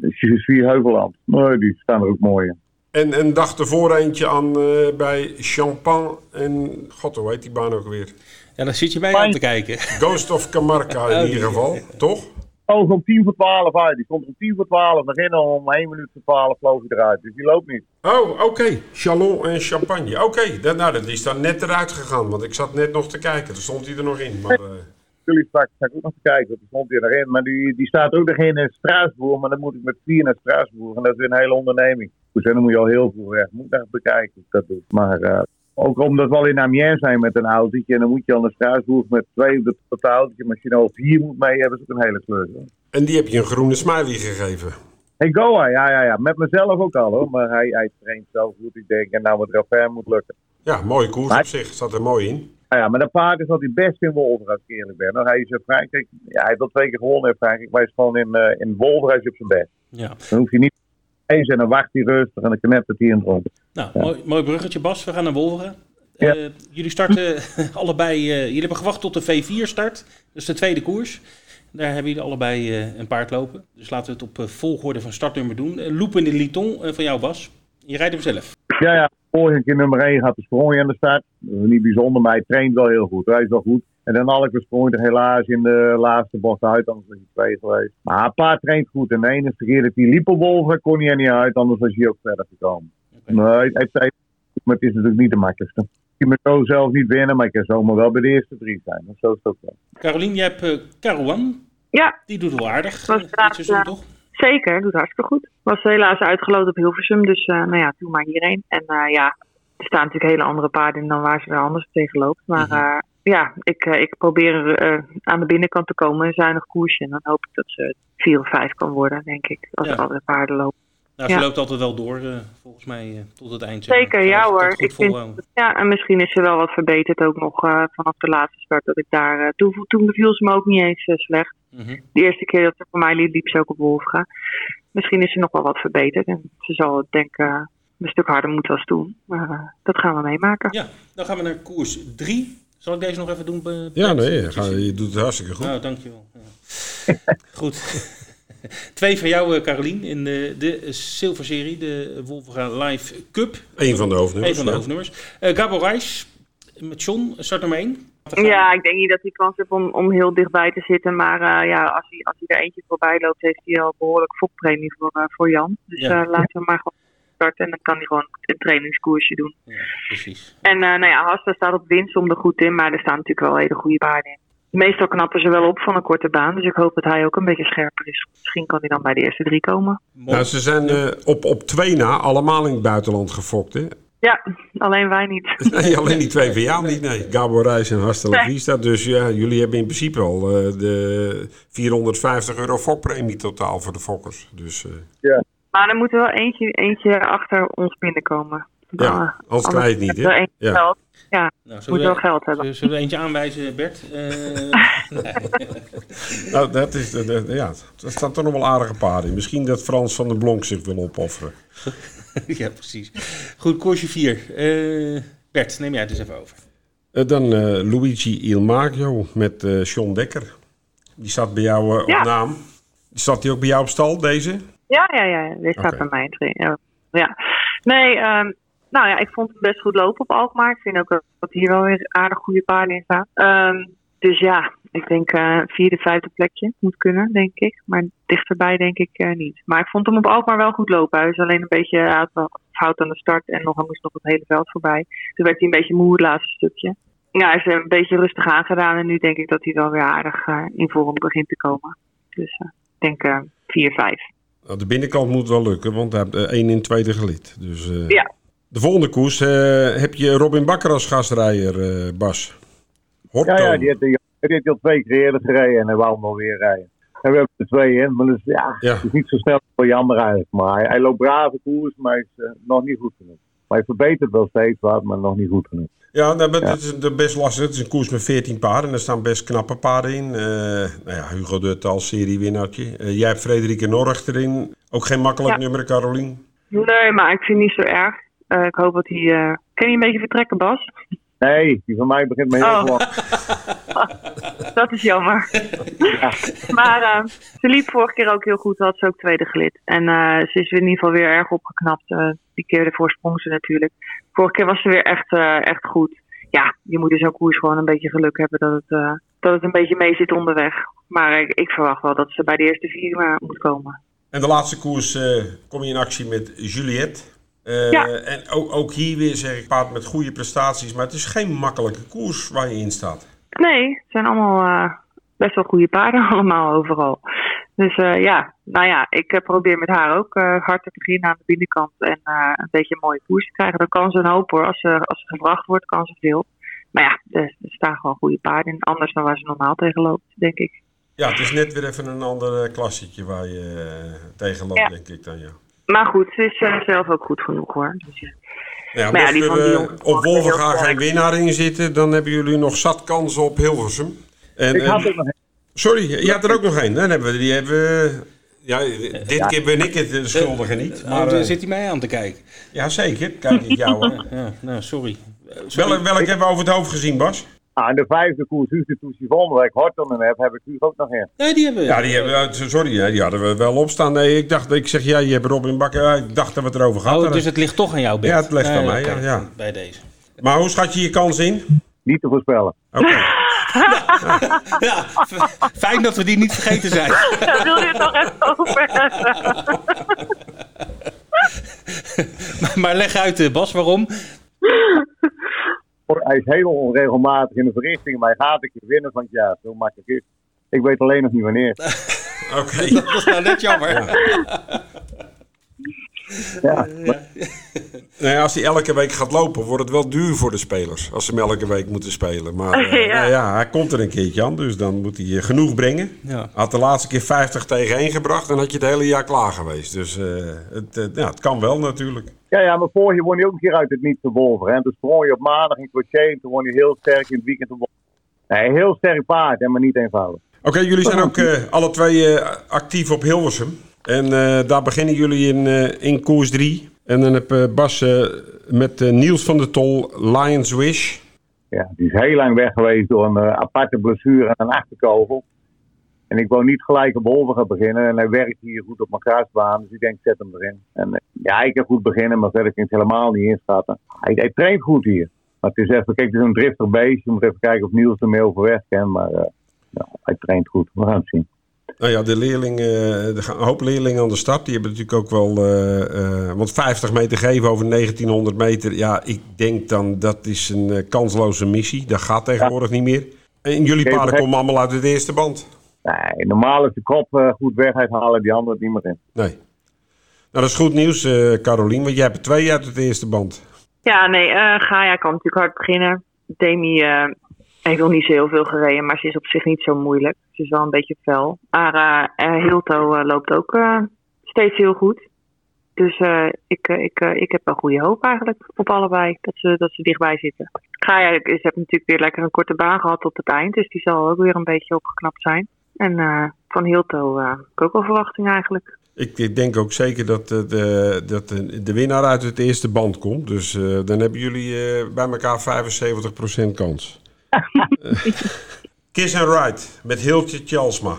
Jussie Heuveland. Nee, die staan er ook mooi in. en een dag ervoor eentje aan eh, bij Champagne en... God, hoe heet die baan ook weer? Ja, daar zit je bij Fijn. aan te kijken. Ghost of Camarca in Oh, ieder geval, toch? Oh, om tien voor twaalf uit. Die komt om tien voor twaalf nog in. Om één minuut voor twaalf vloog hij eruit. Dus die loopt niet. Oh, oké. Chalon en Champagne. Oké, dat- nou, dat is dan net eruit gegaan. Want ik zat net nog te kijken. Daar stond hij er nog in. Maar, eh, Jullie straks ga ik ook nog te kijken. Die stond hier nog in. Maar die, die staat ook nog in in Straatsburg. Maar dan moet ik met vier naar Straatsburg. En dat is weer een hele onderneming. Dus dan moet je al heel veel weg. Moet ik nog bekijken ik dat doe. Maar eh, ook omdat we al in Amiens zijn met een autootje. En dan moet je al naar Straatsburg met twee op het- op het autootje. Maar als je nou op vier moet mee hebben, is ook een hele kleur. en die heb je een groene smiley gegeven. Hey, Goa, ja, ja, ja. Met mezelf ook al hoor. Maar hij, hij traint zo goed. Ik denk, en nou met Rafael moet lukken. Ja, mooie koers Maar- op zich. Zat er mooi in. Nou ja, maar dat paard is wat hij best in Wolver, als ik eerlijk ben. Nou, hij is in Frankrijk, ja, hij heeft al twee keer gewonnen in Frankrijk, maar hij is gewoon in, eh in Wolver hij is op zijn best. Ja. Dan hoeft hij niet te lezen en dan wacht hij rustig en dan knept hij in het rond. Nou, mooi, mooi bruggetje, Bas. We gaan naar Wolveren. Ja. Eh, jullie starten allebei. eh, jullie hebben gewacht tot de V4-start. Dus de tweede koers. Daar hebben jullie allebei eh, een paard lopen. Dus laten we het op volgorde van startnummer doen. Uh, Loop in de Liton van jou, Bas. Je rijdt hem zelf. Ja, ja, vorige keer nummer 1 gaat de sprong aan de start. Dat is niet bijzonder, maar hij traint wel heel goed. Hij is wel goed. En dan Alke sprong er helaas in de laatste bocht uit, anders was hij twee geweest. Maar het paard traint goed. En de enige keer dat hij liep op kon hij er niet uit, anders was hij ook verder gekomen. Maar hij, hij zei, maar het is natuurlijk niet de makkelijkste. Je moet zo zelf niet winnen, maar ik kan zomaar wel bij de eerste drie zijn. Dat zo is het ook wel. Carolien, je hebt eh Carouan. Ja, Die doet wel aardig. Was dit inderdaad, seizoen, ja. toch? zeker. Doet hartstikke goed. Was helaas uitgeloot op Hilversum. Dus eh, nou ja, doe maar hierheen. En eh, ja, er staan natuurlijk hele andere paarden in dan waar ze er anders tegen loopt. Maar Mhm. eh, ja, ik, eh, ik probeer eh, aan de binnenkant te komen. Een zuinig koersje. En dan hoop ik dat ze vier of vijf kan worden, denk ik. Als Ja. er andere paarden lopen. Nou, ze Ja. loopt altijd wel door, eh, volgens mij, eh, tot het eind. Zeker, ja het hoor. Ik vind, ja, en misschien is ze wel wat verbeterd ook nog eh, vanaf de laatste start. Dat ik daar, toen, toen beviel ze me ook niet eens slecht. Mhm. De eerste keer dat ze voor mij liep, liep ze ook op Wolfga. Misschien is ze nog wel wat verbeterd. En ze zal denk ik een stuk harder moeten als toen. Maar dat gaan we meemaken. Ja, dan gaan we naar koers 3. Zal ik deze nog even doen? Ja, nee, ga- je doet het hartstikke goed. Nou, dankjewel. Ja. Goed. Twee van jou, eh, Carolien, in de, de Silver-serie, de Wolverga Live Cup. Eén van de Een hoofdnummers. van de ja. hoofdnummers. Eh Gabo Reis met John, start nummer 1. Ja, ik denk niet dat hij kans heeft om, om heel dichtbij te zitten. Maar eh, ja, als hij, als hij er eentje voorbij loopt, heeft hij al behoorlijk fokpremie voor, eh, voor Jan. Dus Ja. eh, laten we hem maar gewoon starten. En dan kan hij gewoon een trainingskoersje doen. Ja, precies. En eh, nou ja, Hasta staat op winst om er goed in. Maar er staan natuurlijk wel hele goede paarden in. Meestal knappen ze wel op van een korte baan. Dus ik hoop dat hij ook een beetje scherper is. Misschien kan hij dan bij de eerste drie komen. Nou, ze zijn eh, op, op twee na allemaal in het buitenland gefokt, hè? Ja, alleen wij niet. Nee, alleen die twee van jou niet, nee. Gabo Reis en Hasta La Nee. Vista. Dus ja, jullie hebben in principe al eh, de 450 euro fokpremie totaal voor de fokkers. Dus eh, Maar er moet er wel eentje, eentje achter ons binnenkomen. ja, anders krijg je het niet, hè? Ja. geld. Ja, Nou, moet wel we, geld hebben. zullen- we eentje aanwijzen, Bert? Eh, Nou, dat is, ja, er staan toch nog wel aardige paarden in. Misschien dat Frans van der Blonk zich wil opofferen. ja, precies. Goed, koersje 4. Bert, neem jij het eens even over. Eh, dan eh, Luigi Il Maggio met eh John Dekker. Die staat bij jou eh, Ja. op naam. Staat die ook bij jou op stal, deze? Ja, ja, ja. Dit staat bij mij ja. ja. Nee, ehm, nou ja, ik vond het best goed lopen op Alkmaar. Ik vind ook dat hier wel weer aardig goede paarden in staan. Ehm, dus ja, ik denk eh vierde, vijfde plekje moet kunnen, denk ik. Maar dichterbij denk ik eh, niet. Maar ik vond hem op Alkmaar wel goed lopen. Hij is alleen een beetje fout aan de start en nog, hij moest nog het hele veld voorbij. Toen werd hij een beetje moe het laatste stukje. Ja, hij is een beetje rustig aangedaan en nu denk ik dat hij wel weer aardig eh, in vorm begint te komen. Dus ik denk eh, 4, 5. Nou, de binnenkant moet wel lukken, want hij heeft één in tweede gelid. Dus, Ja. De volgende koers eh, heb je Robin Bakker als gastrijder, eh, Bas. Horto. Ja, ja, die heeft, die heeft al twee keer eerder gereden en hij wou hem nog weer rijden. En we hebben er twee in, maar dus, ja, Ja. het is niet zo snel voor jammer eigenlijk. Maar hij, hij loopt brave koers, maar hij is eh, nog niet goed genoeg. Maar hij verbetert wel steeds wat, maar nog niet goed genoeg. Ja, nou, maar het is de best lastig. Het is een koers met 14 paarden en er staan best knappe paarden in. Eh, nou ja, Hugo Dut als seriewinnaartje. Eh, jij hebt Frederike Norg erin. Ook geen makkelijk Ja. nummer, Carolien. Nee, maar ik vind het niet zo erg. Eh, ik hoop dat hij... eh Kan je een beetje vertrekken, Bas? Nee, die van mij begint me heel Oh. Dat is jammer. maar eh, ze liep vorige keer ook heel goed. Had ze ook tweede gelid. En eh, ze is in ieder geval weer erg opgeknapt. die keer ervoor sprong ze natuurlijk. Vorige keer was ze weer echt, eh, echt goed. Ja, je moet in zo'n koers gewoon een beetje geluk hebben dat het, eh, dat het een beetje mee zit onderweg. Maar ik, ik verwacht wel dat ze bij de eerste vier moet komen. En de laatste koers eh, kom je in actie met Juliette. Eh, Ja. En ook, ook hier weer zeg ik, paard met goede prestaties. Maar het is geen makkelijke koers waar je in staat. Nee, het zijn allemaal eh, best wel goede paarden allemaal overal. Dus eh, ja, nou ja, ik probeer met haar ook hard te beginnen aan de binnenkant en een beetje een mooie koers te krijgen. Dan kan ze een hoop hoor. Als ze, als ze gevraagd wordt, kan ze veel. Maar ja, er, er staan gewoon goede paarden in. Anders dan waar ze normaal tegen loopt, denk ik. Ja, het is net weer even een ander klassetje waar je tegen loopt, Ja. denk ik dan, ja. Maar goed, ze is eh, zelf ook goed genoeg hoor. Dus, ja. Ja, Maar ja, mocht die er van eh, op Wolvenga geen winnaar in zitten, dan hebben jullie nog zat kansen op Hilversum. En, Ik eh, had ook nog sorry, je had er ook nog één. Dan hebben we die hebben we- Ja, dit keer ben ik het de schuldige niet. Maar, eh, zit hij mij aan te kijken? ja, zeker. Kijk ik jou. hè. Ja, nou, sorry. Eh, sorry. Welk, welk hebben we over het hoofd gezien, Bas? Ah, en de vijfde koers, Huus de Toesivon, waar ik Horton in heb, heb ik Huus ook nog in. Nee, die hebben we. Ja, die hebben we, sorry, hè, die hadden we wel opstaan. Nee, ik dacht, ik zeg, ja, je hebt Robin Bakker. Ja, ik dacht dat we het erover gehad Oh, dus het ligt toch aan jou, Bert? Ja, het ligt aan Nee, mij, ja, ja. Bij deze. Maar hoe schat je je kans in? Niet te voorspellen. Oké. Ja, fijn dat we die niet vergeten zijn. Daar wil je het nog even over hebben. maar, maar leg uit, eh, Bas, waarom? Is heel onregelmatig in de verrichting, maar hij gaat een keer winnen van het jaar. Zo makkelijk is. Ik weet alleen nog niet wanneer. Oké. Dat is nou net jammer. Ja, Nou ja, als hij elke week gaat lopen, wordt het wel duur voor de spelers. Als ze hem elke week moeten spelen. Maar eh, Ja. nou ja, hij komt er een keertje aan, dus dan moet hij eh, genoeg brengen. Ja. Had de laatste keer 50 tegen 1 gebracht, dan had je het hele jaar klaar geweest. Dus eh, het, eh, ja, het kan wel natuurlijk. ja, ja, maar vorig jaar won hij ook een keer uit het niet te Wolver. En toen sprong je op maandag in Crochet en toen won hij heel sterk in het weekend. Nee, heel sterk paard, hè, maar niet eenvoudig. Oké, jullie zijn ook eh, alle twee eh, actief op Hilversum. En eh, daar beginnen jullie in, eh, in koers 3. En dan heb eh, Bas met Niels van der Tol Lions Wish. Ja, die is heel lang weg geweest door een aparte blessure aan een achterkogel. En ik wou niet gelijk op Wolver gaan beginnen. En hij werkt hier goed op mijn kruisbaan. Dus ik denk, zet hem erin. En ja, ik kan goed beginnen, maar verder kan ik het helemaal niet inschatten. Hij, hij traint goed hier. Maar het is even, kijk, het is een driftig beest. Je moet even kijken of Niels ermee overweg kan. Maar ja, hij traint goed. We gaan het zien. Nou ja, de leerlingen, eh, er gaan een hoop leerlingen aan de start. Die hebben natuurlijk ook wel. eh, eh, want 50 meter geven over 1900 meter. Ja, ik denk dan dat is een eh, kansloze missie. Dat gaat tegenwoordig niet meer. En jullie paarden het- komen allemaal uit de eerste band. Nee, normaal is de kop eh, goed weg. Hij halen die anderen het niet meer in. Nee. Nou, dat is goed nieuws, eh Carolien. Want jij hebt er twee uit de eerste band. Ja, nee, eh Gaia kan natuurlijk hard beginnen. Demi eh, heeft nog niet zo heel veel gereden, maar ze is op zich niet zo moeilijk. Ze is wel een beetje fel. Maar eh, Hilto eh, loopt ook eh, steeds heel goed. Dus ik, ik, ik heb wel goede hoop eigenlijk op allebei, dat ze, dat ze dichtbij zitten. Gaia is, heeft natuurlijk weer lekker een korte baan gehad tot het eind, dus die zal ook weer een beetje opgeknapt zijn. En van Hilto heb ik ook wel verwachting eigenlijk. Ik, ik denk ook zeker dat, de, dat de, de winnaar uit het eerste band komt. Dus dan hebben jullie bij elkaar 75% kans. Kiss and Ride met Hiltje Tjalsma.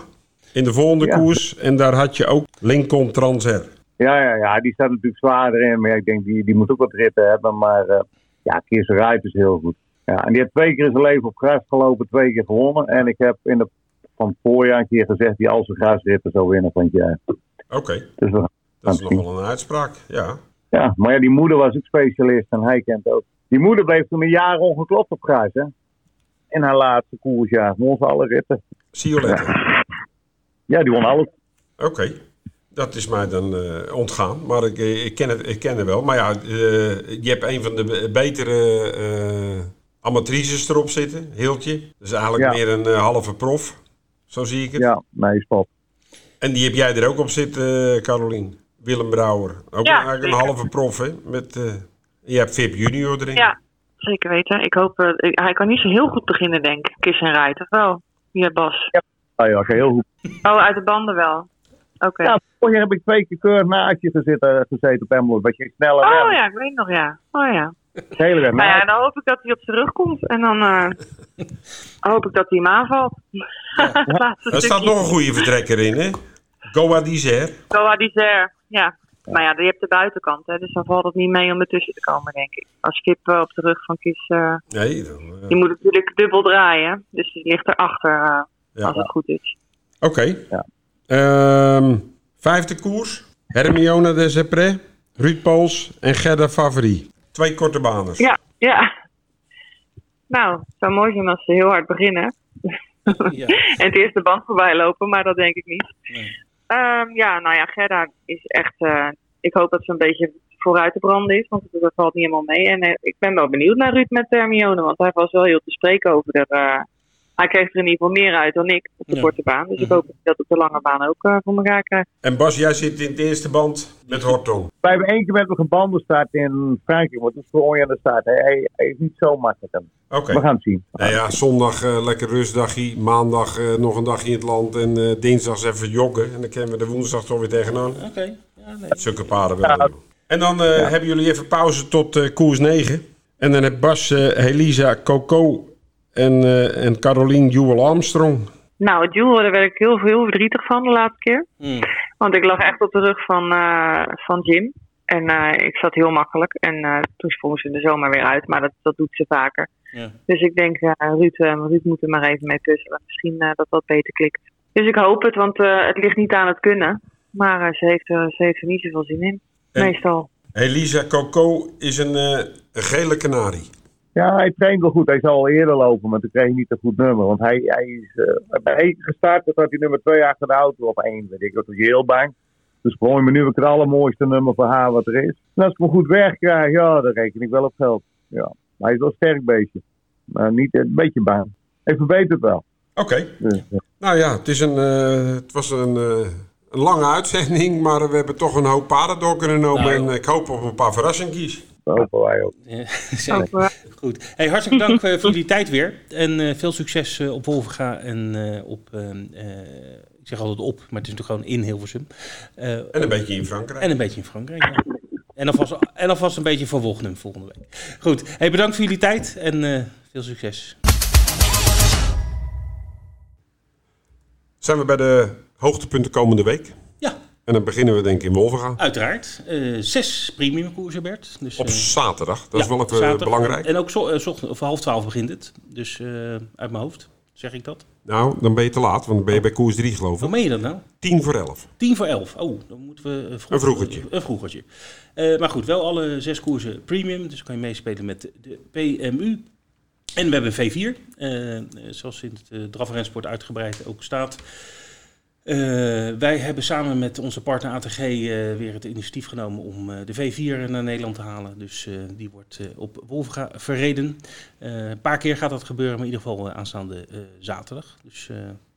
In de volgende Ja. koers. En daar had je ook Lincoln Transer. Ja, ja, ja, die staat natuurlijk zwaarder in. Maar ja, ik denk, die, die moet ook wat ritten hebben. Maar eh ja, Kies Rijt is heel goed. Ja, en die heeft twee keer in zijn leven op gras gelopen, twee keer gewonnen. En ik heb in de, van het voorjaar een keer gezegd, die al zijn grasritten zou winnen van het jaar. Oké, Dus dat is het nog zien. wel een uitspraak. Ja. Ja, maar ja, die moeder was ook specialist en hij kent ook. Die moeder bleef toen een jaar ongeklopt op gras, hè. In haar laatste koersjaar. Won ze alle ritten. Zie je letter. Ja, die won alles. Oké. Dat is mij dan eh, ontgaan, maar ik, eh, ik, ken het, ik ken het wel. Maar ja, eh, je hebt een van de be- betere eh amatrices erop zitten, Hiltje. Dus eigenlijk Ja. meer een halve prof, zo zie ik het. Ja, nee, spot. En die heb jij er ook op zitten, Carolien. Willem Brouwer. Ook Ja, eigenlijk een halve prof, hè? Met, eh, je hebt Vip Junior erin. Ja, zeker weten. Ik hoop, eh, hij kan niet zo heel goed beginnen, denk ik. Kiss en Rijt, of wel? Ja, Bas. Oh ja, heel goed. Oh, uit de banden wel. Oké. Ja, vorig jaar heb ik twee keer keurig naast je gezeten, gezeten op Emmeloord. Dat je sneller Oh ja, ik weet nog, ja. Oh ja. Hele weg Nou ja, dan hoop ik dat hij op zijn rug komt. En dan eh, hoop ik dat hij hem aanvalt. Laatste Er staat nog een goede vertrekker in, hè? Goa Dizer. Goa Dizer, ja. Maar ja, je hebt de buitenkant, hè, dus dan valt het niet mee om ertussen te komen, denk ik. Als Kip eh, op de rug van Kies, eh, Nee, dan, eh, die moet natuurlijk dubbel draaien. Dus die ligt erachter eh Ja. als het goed is. Oké. Ja. Ehm, vijfde koers. Hermione de Zepré, Ruud Pools en Gerda Favori. Twee korte baners. Ja, ja. Nou, het zou mooi zijn als ze heel hard beginnen. Ja. en het eerste band voorbij lopen, maar dat denk ik niet. Nee. Ehm, ja, nou ja, Gerda is echt. eh, ik hoop dat ze een beetje vooruit te branden is, want dat valt niet helemaal mee. En eh, ik ben wel benieuwd naar Ruud met Hermione, want hij was wel heel te spreken over de. eh, hij kreeg er in ieder geval meer uit dan ik op de Ja. korte baan. Dus ik Mhm. hoop dat dat op de lange baan ook eh, voor elkaar krijgt. En Bas, jij zit in de eerste band met Horton. Wij hebben één keer met een bandenstart in Frankrijk, maar het is voor Onja de start. Hij, hij, is niet zo makkelijk. Oké. We gaan het zien. Nou ja, zondag eh, lekker rustdagje. Maandag eh, nog een dagje in het land. En eh dinsdags even joggen. En dan kunnen we de woensdag toch weer tegenaan. Oké. Ja, nee. Zulke paden wel. doen. En dan eh, hebben jullie even pauze tot eh, koers 9. En dan heb Bas, eh, Helisa, Coco en, eh en Carolien Jewel Armstrong. Nou, het duel, daar werd ik heel, heel verdrietig van de laatste keer. Mm. Want ik lag echt op de rug van, eh, van Jim. En eh, ik zat heel makkelijk. En eh, toen sprong ze er zomaar weer uit. Maar dat, dat doet ze vaker. Ja. Dus ik denk, eh, Ruud, Ruud moet er maar even mee puzzelen. Misschien eh, dat dat beter klikt. Dus ik hoop het, want eh, het ligt niet aan het kunnen. Maar eh, ze, heeft er, ze heeft er niet zoveel zin in. En- Meestal. Elisa Coco is een, eh, een gele kanarie. Ja, hij traint wel goed. Hij zou al eerder lopen, maar toen kreeg hij niet een goed nummer. Want hij, hij is eh, bij één gestart, toen had hij nummer twee achter de auto op één. Weet ik, dat was hij heel bang. Dus gewoon me nu het allermooiste nummer voor haar wat er is. En als ik hem goed wegkrijg, ja, dan reken ik wel op geld. Ja. Maar hij is wel een sterk beestje. Maar niet een beetje bang. Hij verbetert wel. Oké. Dus, eh, Nou ja, het, is een, eh, het was een, eh, een lange uitzending. Maar we hebben toch een hoop paden door kunnen lopen. Nou, en ik hoop op een paar verrassingjes. dat hopen wij ook. Ja, Goed. Hey, hartelijk dank eh, voor jullie tijd weer. En eh, veel succes eh, op Wolvenga en eh, op, eh, eh, ik zeg altijd op, maar het is natuurlijk gewoon in Hilversum. Eh, En een beetje in Frankrijk. en een beetje in Frankrijk, ja. En alvast, en alvast een beetje voor Wognum volgende week. Goed. Hey, bedankt voor jullie tijd en eh, veel succes. Zijn we bij de hoogtepunten komende week. Ja, En dan beginnen we denk ik in Wolvenga. uiteraard. Eh, zes premium koersen, Bert. Dus, Op eh, zaterdag. Dat is wel even zaterdag. belangrijk. En ook zo, eh, of half twaalf begint het. Dus uit mijn hoofd zeg ik dat. Nou, dan ben je te laat. Want dan ben je bij koers 3 geloof Hoe ik. meen je dat nou? 10 voor 11. Tien voor elf. Oh, dan moeten we... vroeg- Een vroegertje. Een vroegertje. Maar goed, wel alle zes koersen premium. Dus kan je meespelen met de, PMU. En we hebben V4. eh, eh, zoals in het uh, uitgebreid ook staat. Eh, wij hebben samen met onze partner ATG eh, weer het initiatief genomen om eh, de V4 naar Nederland te halen. Dus die wordt op Wolfga verreden. Een paar keer gaat dat gebeuren, maar in ieder geval aanstaande zaterdag. Dus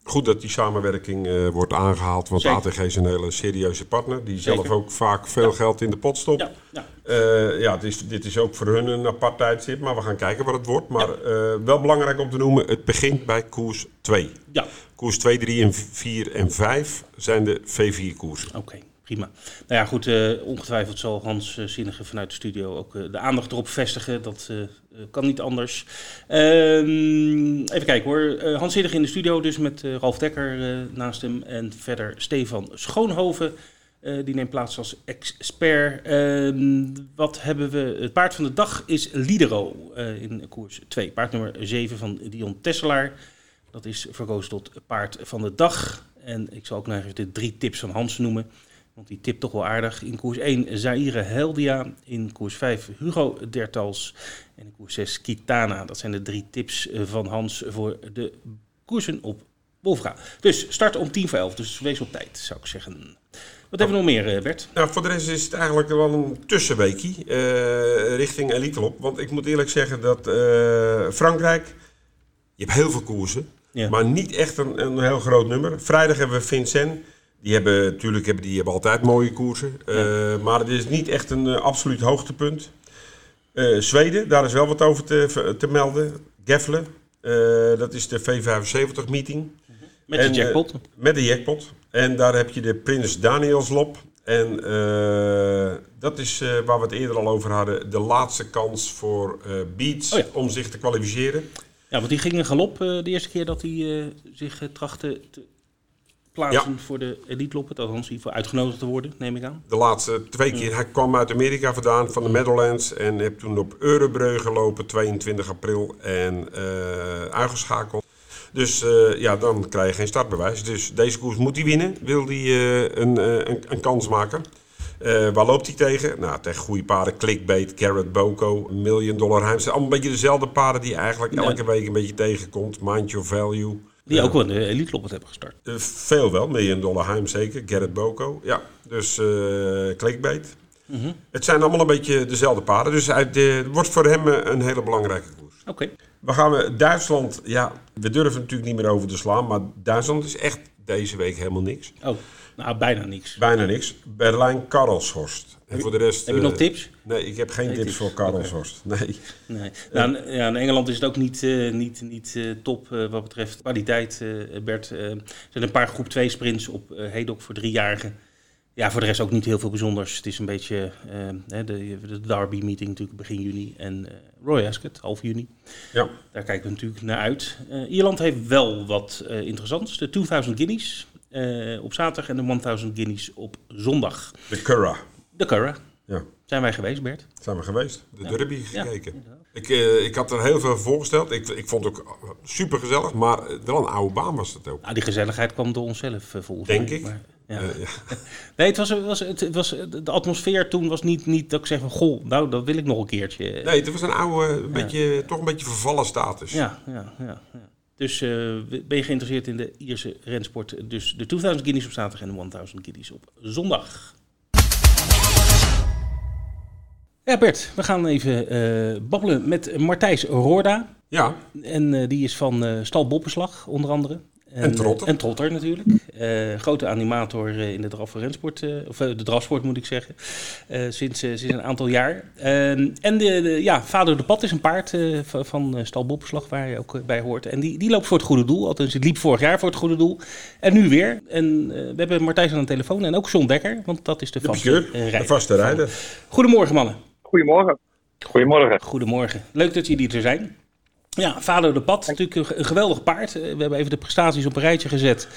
Goed dat die samenwerking wordt aangehaald. Want Zeker. ATG is een hele serieuze partner. Die Zeker. zelf ook vaak veel geld in de pot stopt. ja, ja, ja, het is, dit is ook voor hun een apart tijdstip. Maar we gaan kijken wat het wordt. Maar wel belangrijk om te noemen. Het begint bij koers 2. ja, Koers 2, 3 en 4 en 5 zijn de V4 koersen. Oké, prima. Nou ja, goed, eh, ongetwijfeld zal Hans eh, Zinnige vanuit de studio ook eh, de aandacht erop vestigen. Dat kan niet anders. Ehm, even kijken hoor. Hans Zinnige in de studio, dus met Ralf Dekker naast hem. En verder Stefan Schoonhoven. die neemt plaats als expert. Ehm, wat hebben we? Het paard van de dag is Lidero in koers 2. Paard nummer 7 van Dion Tesselaar. Dat is verkozen tot paard van de dag. En ik zal ook nog even de drie tips van Hans noemen. Want die tip toch wel aardig. In koers 1 Zaire Heldia. In koers 5 Hugo Dertals. En in koers 6 Kitana. Dat zijn de drie tips eh, van Hans voor de koersen op Wolfga. Dus start om 10 voor 11. Dus wees op tijd, zou ik zeggen. Wat hebben we nog meer, eh, Bert? Nou, voor de rest is het eigenlijk wel een tussenweekie uh, richting Elite Lop. Want ik moet eerlijk zeggen dat Frankrijk, je hebt heel veel koersen, ja. maar niet echt een, een heel groot nummer. Vrijdag hebben we Vincent. Die hebben natuurlijk hebben, die hebben altijd mooie koersen. Ja. Maar het is niet echt een absoluut hoogtepunt. Zweden, daar is wel wat over te, te melden. Geffelen, dat is de V75 meeting. Met de jackpot. met de jackpot. En daar heb je de Prins Danielslop. En dat is waar we het eerder al over hadden. De laatste kans voor Beats oh ja. om zich te kwalificeren. Ja, want die ging een galop de eerste keer dat hij zich trachtte te plaatsen ja. voor de elite loppen. Althans, voor uitgenodigd te worden, neem ik aan. De laatste twee keer. Ja. Hij kwam uit Amerika vandaan, van de Meadowlands. En heb toen op Eurebreu gelopen, 22 april. En uitgeschakeld. Dus uh, ja, dan krijg je geen startbewijs. Dus deze koers moet hij winnen. Wil hij uh, een, uh, een, een, kans maken. Waar loopt hij tegen? Nou, tegen goede paarden. Clickbait, Garrett Boko, Million Dollar Heim. Allemaal een beetje dezelfde paarden die je eigenlijk elke ja. week een beetje tegenkomt. Mind Your Value. Die ook wel de Elite Loppet hebben gestart. veel wel. Million Dollar Heim zeker. Garrett Boko. Ja, dus Clickbait. Mm -hmm. Het zijn allemaal een beetje dezelfde paarden. Dus het wordt voor hem een hele belangrijke koers. Oké. Okay. We gaan Duitsland, ja, we durven natuurlijk niet meer over te slaan, maar Duitsland is echt deze week helemaal niks. Oh, nou bijna niks. Bijna niks. Berlijn Karlshorst. En voor de rest. Heb je nog uh, tips? Nee, ik heb geen tips, tips, voor Karlshorst. Okay. Nee. nee. Nou, ja, in Engeland is het ook niet, uh, niet, niet uh, top wat betreft kwaliteit, Bert. er zijn een paar groep 2 sprints op Hedok voor driejarigen. Ja, voor de rest ook niet heel veel bijzonders. Het is een beetje de, de Derby-meeting natuurlijk begin juni en Roy Ascot half juni. Ja. Daar kijken we natuurlijk naar uit. Ierland heeft wel wat interessants. De 2000 Guineas op zaterdag en de 1000 Guineas op zondag. De Curra. De Curra. Ja. Zijn wij geweest, Bert? Zijn we geweest. De ja. derby gekeken. Ja, ik, ik had er heel veel voorgesteld. Ik, ik vond het ook super gezellig, maar wel een oude baan was het ook. Nou, die gezelligheid kwam door onszelf volgens Denk mij. ik. Maar... Ja. Uh, ja. nee, het was, het was, het was, de atmosfeer toen was niet, niet dat ik zeg van, goh, nou, dat wil ik nog een keertje. Nee, het was een oude, een beetje, toch een beetje vervallen status. Ja, ja, ja. ja. Dus uh, ben je geïnteresseerd in de Ierse rensport? Dus de 2000 guineas op zaterdag en de 1000 guineas op zondag. Ja, Bert, we gaan even uh, babbelen met Martijs Roorda. Ja. En die is van Stal Boppenslag, onder andere. En, en, Trotter. En Trotter natuurlijk. Uh, grote animator in de draf rensport, uh, of de drafsport moet ik zeggen, uh, sinds, sinds een aantal jaar. en de, de, ja, Vader de Pad is een paard van Stal Boppenslag waar je ook bij hoort. En die, die loopt voor het goede doel, althans het liep vorig jaar voor het goede doel. En nu weer. En we hebben Martijn aan de telefoon en ook John Dekker, want dat is de, de vaste, rijder. De vaste rijder. Goedemorgen mannen. Goedemorgen. Goedemorgen. Goedemorgen. Leuk dat jullie er zijn. Ja, Vader de Pad, natuurlijk een geweldig paard. We hebben even de prestaties op een rijtje gezet.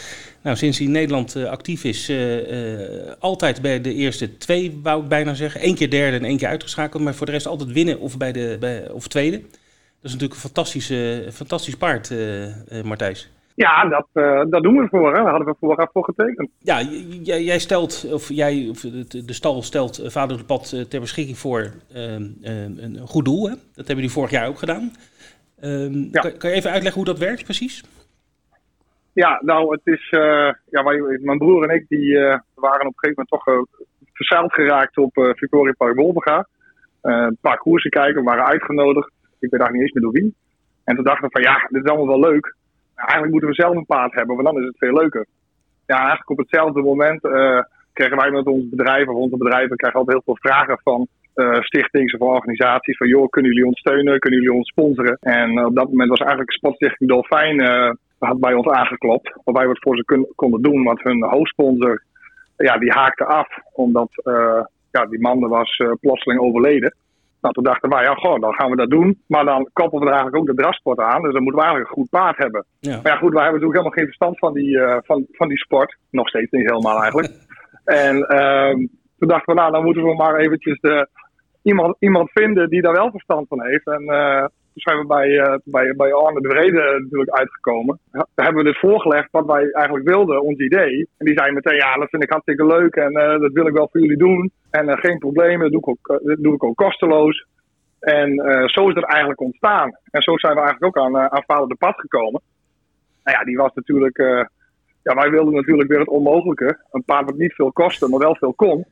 Nou, sinds hij in Nederland uh, actief is, uh, uh, altijd bij de eerste twee, wou ik bijna zeggen. Eén keer derde en één keer uitgeschakeld, maar voor de rest altijd winnen of, bij de, bij, of tweede. Dat is natuurlijk een fantastische, fantastisch paard, Martijs. Ja, dat, dat doen we voor. Hè. Daar hadden we vooraf voor getekend. Ja, jij, jij stelt, of jij, of de, de stal stelt Vader de Pad ter beschikking voor een goed doel. Hè? Dat hebben jullie vorig jaar ook gedaan. Um, ja. kan, kan, je even uitleggen hoe dat werkt precies? Ja, nou, het is. Uh, ja, wij, mijn broer en ik die, uh, waren op een gegeven moment toch uh, verzeild geraakt op Victoria Park Wolvenga. een paar koersen kijken, we waren uitgenodigd. Ik weet eigenlijk niet eens meer door wie. En toen dachten we van ja, dit is allemaal wel leuk. Maar eigenlijk moeten we zelf een paard hebben, want dan is het veel leuker. Ja, eigenlijk op hetzelfde moment kregen wij met ons bedrijf, of onze bedrijven, krijgen altijd heel veel vragen van uh, stichtings of organisaties van joh, kunnen jullie ons steunen, kunnen jullie ons sponsoren? En uh, op dat moment was eigenlijk Sportstichting Dolfijn uh, had bij ons aangeklopt, of wij wat voor ze konden doen, want hun hoofdsponsor ja, die haakte af, omdat ja, die man was plotseling overleden. Nou, toen dachten wij, ja, goh, dan gaan we dat doen. Maar dan koppelen we er eigenlijk ook de drasport aan. Dus dan moeten we eigenlijk een goed paard hebben. Ja. Maar ja, goed, wij hebben natuurlijk helemaal geen verstand van die, van, van die sport. Nog steeds niet helemaal eigenlijk. en uh, toen dachten we, nou, dan moeten we maar eventjes de, iemand, iemand vinden die daar wel verstand van heeft. En uh, toen zijn we bij, uh, bij, bij Arne de Vrede natuurlijk uitgekomen. Daar hebben we dus voorgelegd wat wij eigenlijk wilden, ons idee. En die zei meteen, ja, dat vind ik hartstikke leuk en uh, dat wil ik wel voor jullie doen. En geen probleem, dat doe ik ook, dat doe ik ook kosteloos. En zo is het eigenlijk ontstaan. En zo zijn we eigenlijk ook aan, aan Vader de Pad gekomen. Nou ja, die was natuurlijk ja, wij wilden natuurlijk weer het onmogelijke. Een paard wat niet veel kostte, maar wel veel kon.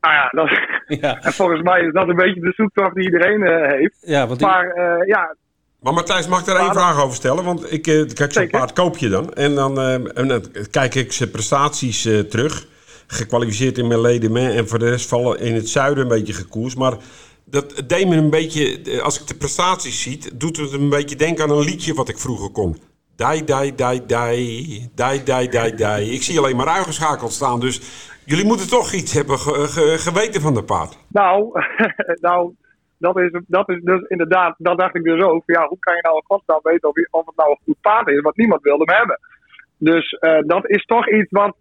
Nou ja, dat, Ja, en volgens mij is dat een beetje de zoektocht die iedereen eh, heeft. ja want die- Maar eh, ja, Maar Matthijs, mag ik daar één vraag over stellen? Want ik, eh, kijk, zo'n paard koop je dan. En dan, eh, en dan kijk ik zijn prestaties eh, terug. Gekwalificeerd in mijn leden en voor de rest vallen in het zuiden een beetje gekoers. Maar dat deed me een beetje, als ik de prestaties zie, doet het een beetje denken aan een liedje wat ik vroeger kon. Dai, dai, dai, dai, dai, dai, dai, dai. Ik zie alleen maar uitgeschakeld staan. Dus jullie moeten toch iets hebben ge- ge- geweten van de paard. nou, nou dat, is, dat is dus inderdaad, dat dacht ik dus ook. Ja, hoe kan je nou in godsnaam weten of, of het nou een goed paard is? Want niemand wilde hem hebben. Dus eh, dat is toch iets wat,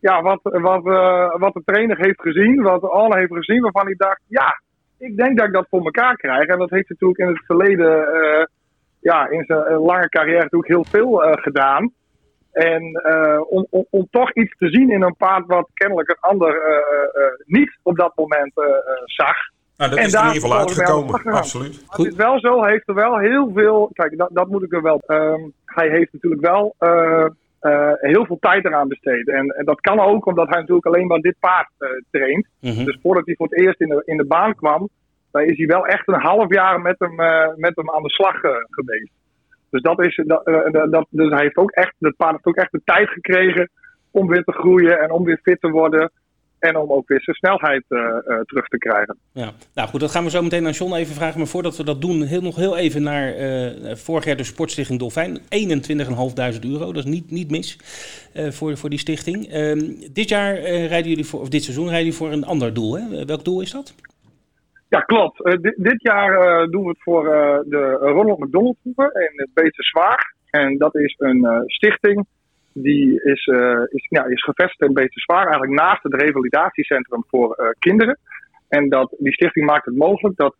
ja, wat, wat, eh, wat de trainer heeft gezien, wat Arne heeft gezien, waarvan hij dacht, ja, ik denk dat ik dat voor elkaar krijg. En dat heeft natuurlijk in het verleden, eh, ja, in zijn lange carrière natuurlijk heel veel gedaan. En eh, om, om, om toch iets te zien in een paard wat kennelijk een ander eh, eh, niet op dat moment zag. Nou, dat En is er in daar ieder geval uitgekomen. Absoluut. Het is wel zo, hij heeft er wel heel veel. Kijk, dat, dat moet ik er wel. ehm, hij heeft natuurlijk wel eh, eh, heel veel tijd eraan besteed. En, en dat kan ook omdat hij natuurlijk alleen maar dit paard eh, traint. Mhm. Dus voordat hij voor het eerst in de, in de baan kwam, dan is hij wel echt een half jaar met hem, eh, met hem aan de slag eh, geweest. Dus, dat is, dat, eh, dat- dat, dus hij heeft ook echt, het paard heeft ook echt de tijd gekregen om weer te groeien en om weer fit te worden. En om ook weer zijn snelheid eh, eh, terug te krijgen. Ja, nou goed, dat gaan we zo meteen aan John even vragen. Maar voordat we dat doen, heel, nog heel even naar eh, vorig jaar de Sportstichting Dolfijn. 21.500 euro, dat is niet, niet mis voor, voor die stichting. Ehm, dit jaar rijden jullie voor, of dit seizoen rijden jullie voor een ander doel. Hè? Welk doel is dat? Ja, klopt. Eh, dit, jaar eh, doen we het voor eh, de Ronald McDonald Groepen in het Zwaar. En dat is een stichting die is, is, ja, is gevestigd in Beetse Zwaar, eigenlijk naast het revalidatiecentrum voor kinderen. En dat, die stichting maakt het mogelijk dat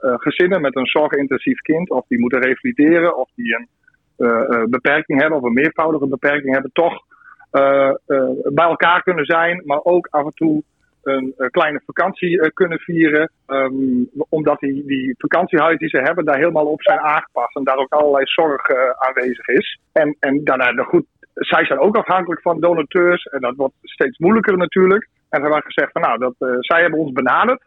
gezinnen met een zorgintensief kind, of die moeten revalideren, of die een beperking hebben, of een meervoudige beperking hebben, toch bij elkaar kunnen zijn, maar ook af en toe een eh, kleine vakantie eh, kunnen vieren. ehm, omdat die, die vakantiehuizen die ze hebben daar helemaal op zijn aangepast. En daar ook allerlei zorg eh, aanwezig is. En, en daarna, nou goed, zij zijn ook afhankelijk van donateurs. En dat wordt steeds moeilijker natuurlijk. En ze hebben gezegd van nou, dat, zij hebben ons benaderd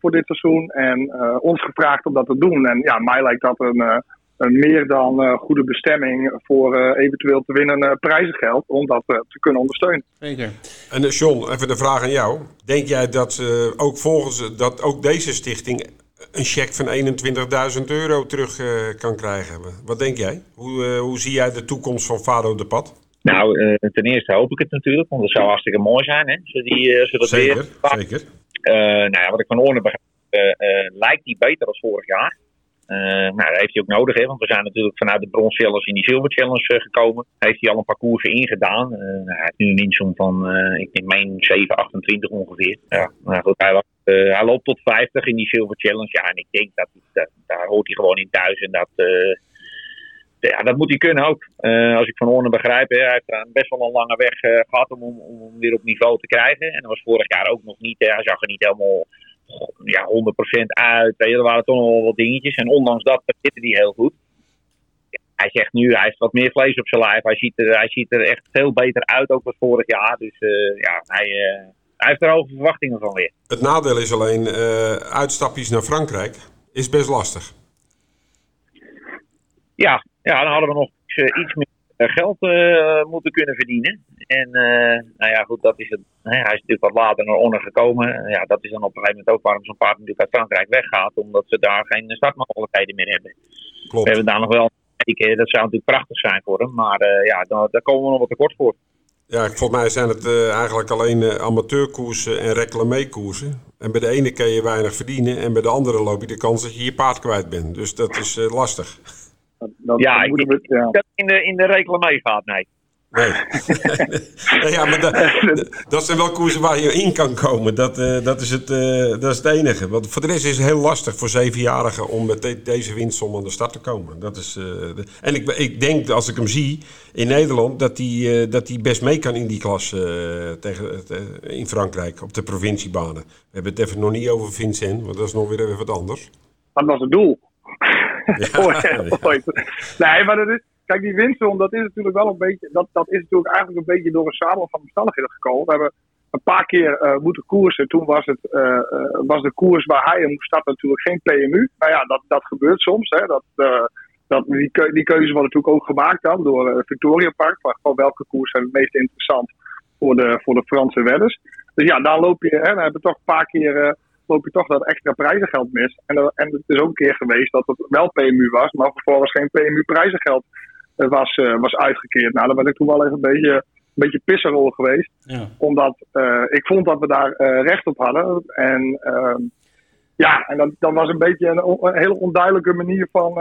voor dit seizoen. En ons gevraagd om dat te doen. En ja, mij lijkt dat een, een meer dan eh, goede bestemming voor eh, eventueel te winnen eh, prijzengeld. Om dat te kunnen ondersteunen. Zeker. En John, even de vraag aan jou. Denk jij dat eh, ook volgens dat ook deze stichting een cheque van 21.000 euro terug eh, kan krijgen? Wat denk jij? Hoe, eh, hoe zie jij de toekomst van Fado de Pad? Nou, eh, ten eerste hoop ik het natuurlijk, want dat zou hartstikke mooi zijn, hè? Ze die, eh, ze dat Zeker, weer. zeker. Eh, nou ja, wat ik van Orne begrijp, eh, eh, lijkt die beter als vorig jaar. Eh, nou, dat heeft hij ook nodig, hè, want we zijn natuurlijk vanuit de Challenge in die Silver Challenge eh, gekomen. Heeft hij al een parcours ingedaan. Nou, hij heeft nu een insom van, ik denk, mijn 7,28 ongeveer. Ja, nou goed, hij, was, hij loopt tot 50 in die Silver Challenge. Ja, en ik denk dat, dat daar hoort hij gewoon in thuis. En dat, ja, dat moet hij kunnen ook. Als ik van Orne begrijp, hè, hij heeft best wel een lange weg eh, gehad om, om, om hem weer op niveau te krijgen. En dat was vorig jaar ook nog niet. Hè. Hij zag er niet helemaal ja, 100% uit. Weet je, er waren toch nog wel wat dingetjes. En ondanks dat zitten hij heel goed. Hij zegt nu, hij heeft wat meer vlees op zijn lijf. Hij ziet er, hij ziet er echt veel beter uit, ook als vorig jaar. Dus eh, ja, hij, eh, hij heeft er hoge verwachtingen van weer. Het nadeel is alleen, eh, uitstapjes naar Frankrijk is best lastig. Ja, ja dan hadden we nog iets, iets meer geld eh, moeten kunnen verdienen. En eh, nou ja, goed, dat is het. Hè, hij is natuurlijk wat later naar Onne gekomen. Ja, dat is dan op een gegeven moment ook waarom zo'n paard natuurlijk uit Frankrijk weggaat. Omdat ze daar geen startmogelijkheden meer hebben. We Klopt. hebben daar nog wel gekeken. Dat zou natuurlijk prachtig zijn voor hem. Maar eh, ja, daar, daar komen we nog wat tekort voor. Ja, volgens mij zijn het eh, eigenlijk alleen eh, amateurkoersen en reclamekoersen. En bij de ene kan je weinig verdienen en bij de andere loop je de kans dat je je paard kwijt bent. Dus dat is eh, lastig. Dat, dat Ja, moeten we, ja. Dat in de, in de reclame gaat, nee. Nee. Ja, maar dat, dat zijn wel koersen waar je in kan komen. Dat, eh, dat, is het, eh, dat is het enige. Want voor de rest is het heel lastig voor zevenjarigen om met de- deze winstsom aan de start te komen. Dat is, eh, de- en ik, ik denk, als ik hem zie in Nederland, dat hij eh, dat hij best mee kan in die klas eh, tegen, het, in Frankrijk op de provinciebanen. We hebben het even nog niet over Vincent, want dat is nog weer even wat anders. Dat was het doel. Ja, Ooit- ooit. Nee, maar dat is, kijk, die winstroom, dat is natuurlijk wel een beetje, dat, dat is natuurlijk eigenlijk een beetje door een zadel van omstandigheden gekomen. We hebben een paar keer uh, moeten koersen. Toen was, het, uh, was de koers waar hij in moest starten natuurlijk geen PMU. Nou ja, dat, dat gebeurt soms. Hè. Dat, dat, die, die keuze wordt natuurlijk ook gemaakt dan door Victoria Park. Maar gewoon welke koers zijn het meest interessant voor de, voor de Franse wedders. Dus ja, daar loop je, hè, dan hebben we toch een paar keer loop je toch dat extra prijzengeld mis. En, en het is ook een keer geweest dat het wel PMU was, maar vervolgens geen PMU prijzengeld was, was uitgekeerd. Nou, dan ben ik toen wel even een beetje, een beetje pisserol geweest. Ja. Omdat uh, ik vond dat we daar uh, recht op hadden. En uh, ja, en dan, dan was een beetje een, een hele onduidelijke manier van,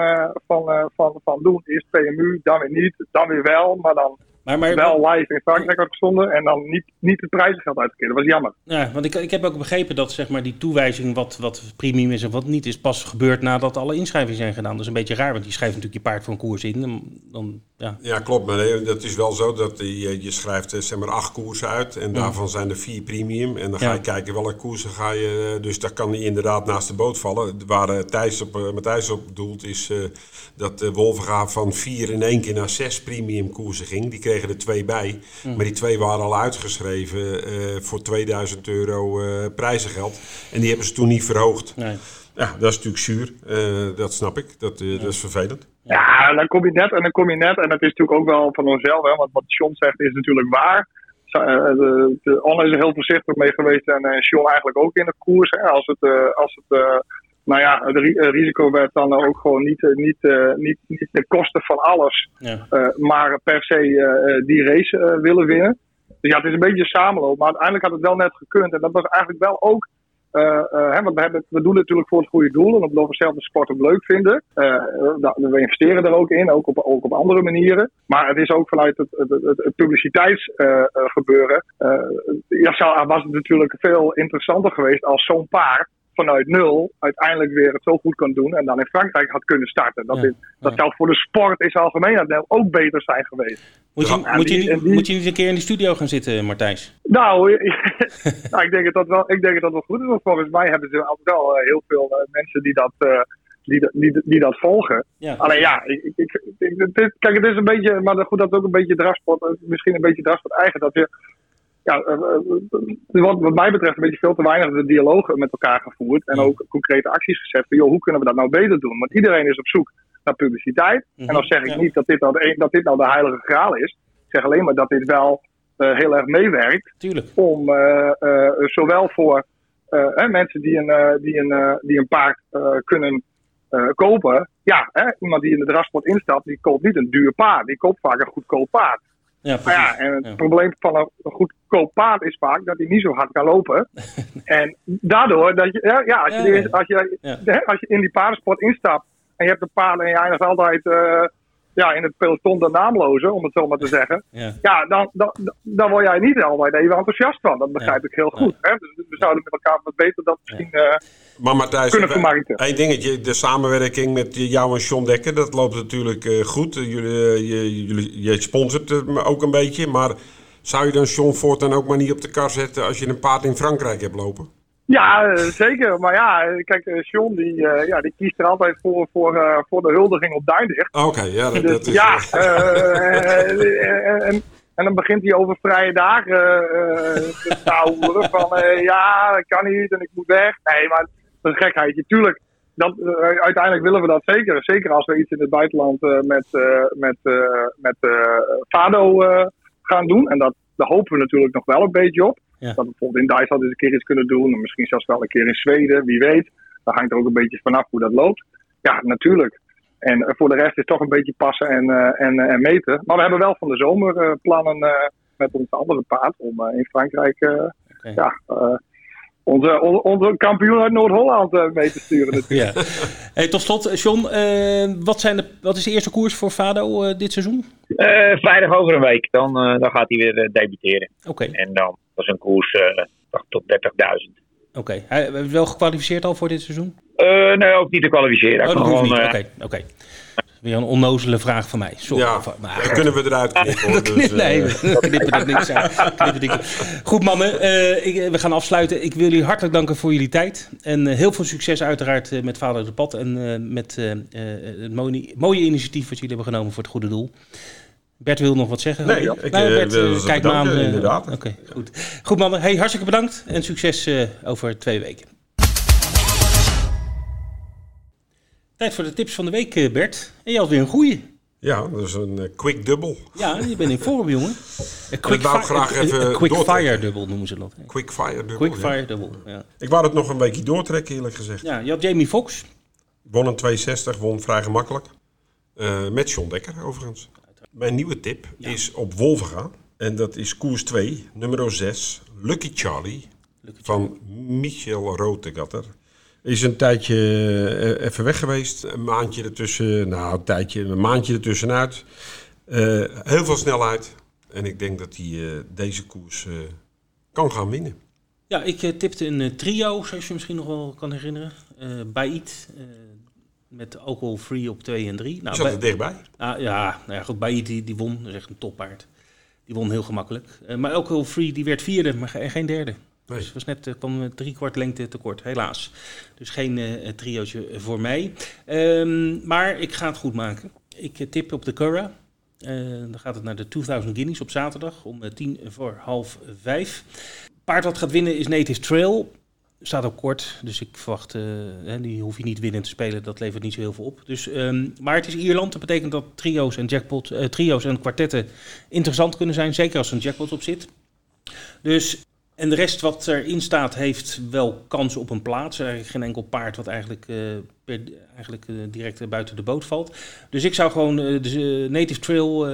van, van, van doen. Eerst PMU, dan weer niet, dan weer wel. Maar dan maar, maar, wel live in Frankrijk had gestonden en dan niet, niet het prijzengeld uitgekeerd. Dat was jammer. Ja, want ik, ik heb ook begrepen dat zeg maar, die toewijzing wat, wat premium is en wat niet is, pas gebeurt nadat alle inschrijvingen zijn gedaan. Dat is een beetje raar, want die schrijft natuurlijk je paard voor een koers in. Dan, ja. ja, klopt. Maar dat is wel zo dat je, je schrijft eh, zeg maar acht koersen uit en daarvan zijn er vier premium. En dan ga je kijken welke koersen ga je. Eh, dus daar kan hij inderdaad naast de boot vallen. Waar Thijs op, Matthijs op doelt is uh, dat de Wolvenga van vier in één keer naar zes premium koersen ging. Die kregen er twee bij. Mm. Maar die twee waren al uitgeschreven uh, voor 2000 euro uh, prijzengeld. En die hebben ze toen niet verhoogd. Nee. Ja, dat is natuurlijk zuur. Uh, dat snap ik. Dat, ja. dat is vervelend. Ja, dan kom je net en dan kom je net. En dat is natuurlijk ook wel van onszelf. Hè, want wat John zegt is natuurlijk waar. De, de Anne is er heel voorzichtig mee geweest en John eigenlijk ook in de koers. Hè, als het, als het nou ja, het risico werd dan ook gewoon niet, eh, niet, uh, niet, niet de kosten van alles, ja. uh, maar per se die race willen winnen. Dus ja, het is een beetje een samenloop, maar uiteindelijk had het wel net gekund. En dat was eigenlijk wel ook, hè, want we, hebben, we doen het natuurlijk voor het goede doel en omdat we zelf de sport ook leuk vinden. we investeren er ook in, ook op, ook op andere manieren. Maar het is ook vanuit het, het, het, het publiciteitsgebeuren, ja, was het natuurlijk veel interessanter geweest als zo'n paard vanuit nul uiteindelijk weer het zo goed kan doen en dan in Frankrijk had kunnen starten. Dat, is, dat zou voor de sport in zijn algemeenheid ook beter zijn geweest. Moet je, moet, je niet, moet je niet een keer in de studio gaan zitten, Martijs? Nou, nou ik, denk dat wel, ik denk dat dat wel goed is. Want volgens mij hebben ze altijd wel uh, heel veel uh, mensen die dat, uh, die, die, die, dat volgen. Ja. Alleen ja, ik, ik, ik, kijk, het is een beetje, maar goed, dat is ook een beetje drafsport, misschien een beetje drafsport eigen, dat je ja, eh, eh, wat, wat mij betreft een beetje veel te weinig de dialogen met elkaar gevoerd. En ook concrete acties gezet van, joh, hoe kunnen we dat nou beter doen? Want iedereen is op zoek naar publiciteit. En dan zeg ik niet dat dit, nou de, dat dit nou de heilige graal is. Ik zeg alleen maar dat dit wel uh, heel erg meewerkt. Tuurlijk. Om uh, uh, zowel voor mensen die een, die een, die een paard kunnen kopen. Ja, hè, iemand die in de drafsport instapt, die koopt niet een duur paard. Die koopt vaak een goedkoop paard. Ja, maar ja, en het probleem van een goedkoop paard is vaak dat hij niet zo hard kan lopen. en daardoor dat je, ja, als, je, als, je, als je in die paardensport instapt en je hebt een paard en je eindigt altijd uh, ja, in het peloton de naamloze, om het zo maar te zeggen. Ja, ja dan, dan, dan word jij niet altijd even enthousiast van. Dat begrijp ik heel goed. Hè? Dus we zouden met elkaar wat beter dat misschien uh, maar Matthijs, kunnen vermarkten. Eén dingetje, de samenwerking met jou en John Dekker, dat loopt natuurlijk uh, goed. Jullie, je, jullie, je sponsort me ook een beetje, maar zou je dan John voortaan ook maar niet op de kar zetten als je een paard in Frankrijk hebt lopen? Ja, zeker. Maar ja, kijk, Sean die, uh, ja, die kiest er altijd voor, voor, uh, voor de huldiging op Duindicht. Oké, ja, dat, dus, dat is... Ja, uh, en, en dan begint hij over vrije dagen te stouwen van ja, dat kan niet en ik moet weg. Nee, maar dat is gekheid. Tuurlijk, dat, uiteindelijk willen we dat zeker. Zeker als we iets in het buitenland met, met, met Fado gaan doen. En dat, daar hopen we natuurlijk nog wel een beetje op. Ja. Dat we bijvoorbeeld in Duitsland eens een keer iets kunnen doen. En misschien zelfs wel een keer in Zweden, wie weet. Daar hangt er ook een beetje vanaf hoe dat loopt. Ja, natuurlijk. En uh, voor de rest is het toch een beetje passen en, uh, en, uh, en meten. Maar we hebben wel van de zomer plannen met onze andere paard om in Frankrijk okay. ja, onze, onze kampioen uit Noord-Holland mee te sturen. Natuurlijk. ja. hey, tot slot, John, wat, zijn de, wat is de eerste koers voor Fado dit seizoen? vrijdag over een week, dan, dan gaat hij weer debuteren. Oké. En dan was een koers uh, tot 30.000. Oké, okay. hij wel gekwalificeerd al voor dit seizoen? Uh, nee, ook niet te kwalificeren. Oh, dat gewoon, niet. Oké, okay. okay. Weer een onnozele vraag van mij. Sorry. Ja, Van- maar- dat kunnen we eruit knippen. Dus, eh, nee, we knippen er niks uit. Knippen. Goed mannen, eh, ik, we gaan afsluiten. Ik wil jullie hartelijk danken voor jullie tijd. En eh, heel veel succes uiteraard eh, met Vader de Pad. En eh, met eh, eh, het mooie, mooie initiatief wat jullie hebben genomen voor het goede doel. Bert wil nog wat zeggen. Nee, ik, Nou, eh, Bert, wil eh, kijk me aan. bedanken, eh, inderdaad. Oké, goed. Goed mannen, hey, hartstikke bedankt. En succes over twee weken. Tijd voor de tips van de week, Bert. En je had weer een goeie. Ja, dat is een quick dubbel. Ja, je bent in vorm, jongen. Een wou ik graag even een quick fire dubbel noemen ze dat. hè. Quick fire dubbel. Quick ja. fire dubbel, ja. Ik wou het nog een weekje doortrekken, eerlijk gezegd. Ja, je had Jamie Foxx. Won een 260, won vrij gemakkelijk. Met John Dekker, overigens. Mijn nieuwe tip is op Wolven gaan. En dat is koers 2, nummer 6, Lucky Charlie. van Michel Rotegatter. Is een tijdje eh, even weg geweest. Een maandje ertussen. Nou, een tijdje, een maandje ertussenuit. Eh heel veel snelheid. En ik denk dat hij eh, deze koers kan gaan winnen. Ja, ik tipte een trio, zoals je misschien nog wel kan herinneren. Eh Bait, met alcohol-free op 2 en 3. Die Nou, zat bij- er dichtbij. Ah, ja, nou ja, goed, Bait die, die won. Dat is echt een toppaard. Die won heel gemakkelijk. Eh, maar alcohol-free die werd vierde, maar ge- geen derde. Nee. Dus was net, eh, kwam eh, drie kwart lengte tekort, helaas. Dus geen eh triootje voor mij. Ehm, maar ik ga het goed maken. Ik tip op de Curra. Dan gaat het naar de 2000 Guineas op zaterdag om tien voor half vijf. Paard wat gaat winnen is Native Trail. Staat ook kort, dus ik verwacht, eh, hè, die hoef je niet winnen te spelen. Dat levert niet zo heel veel op. Dus, ehm, maar het is Ierland. Dat betekent dat trio's en, jackpot, eh, trio's en kwartetten interessant kunnen zijn. Zeker als er een jackpot op zit. Dus, en de rest wat erin staat heeft wel kans op een plaats. Er is geen enkel paard wat eigenlijk, eh, per, eigenlijk direct buiten de boot valt. Dus ik zou gewoon de Native Trail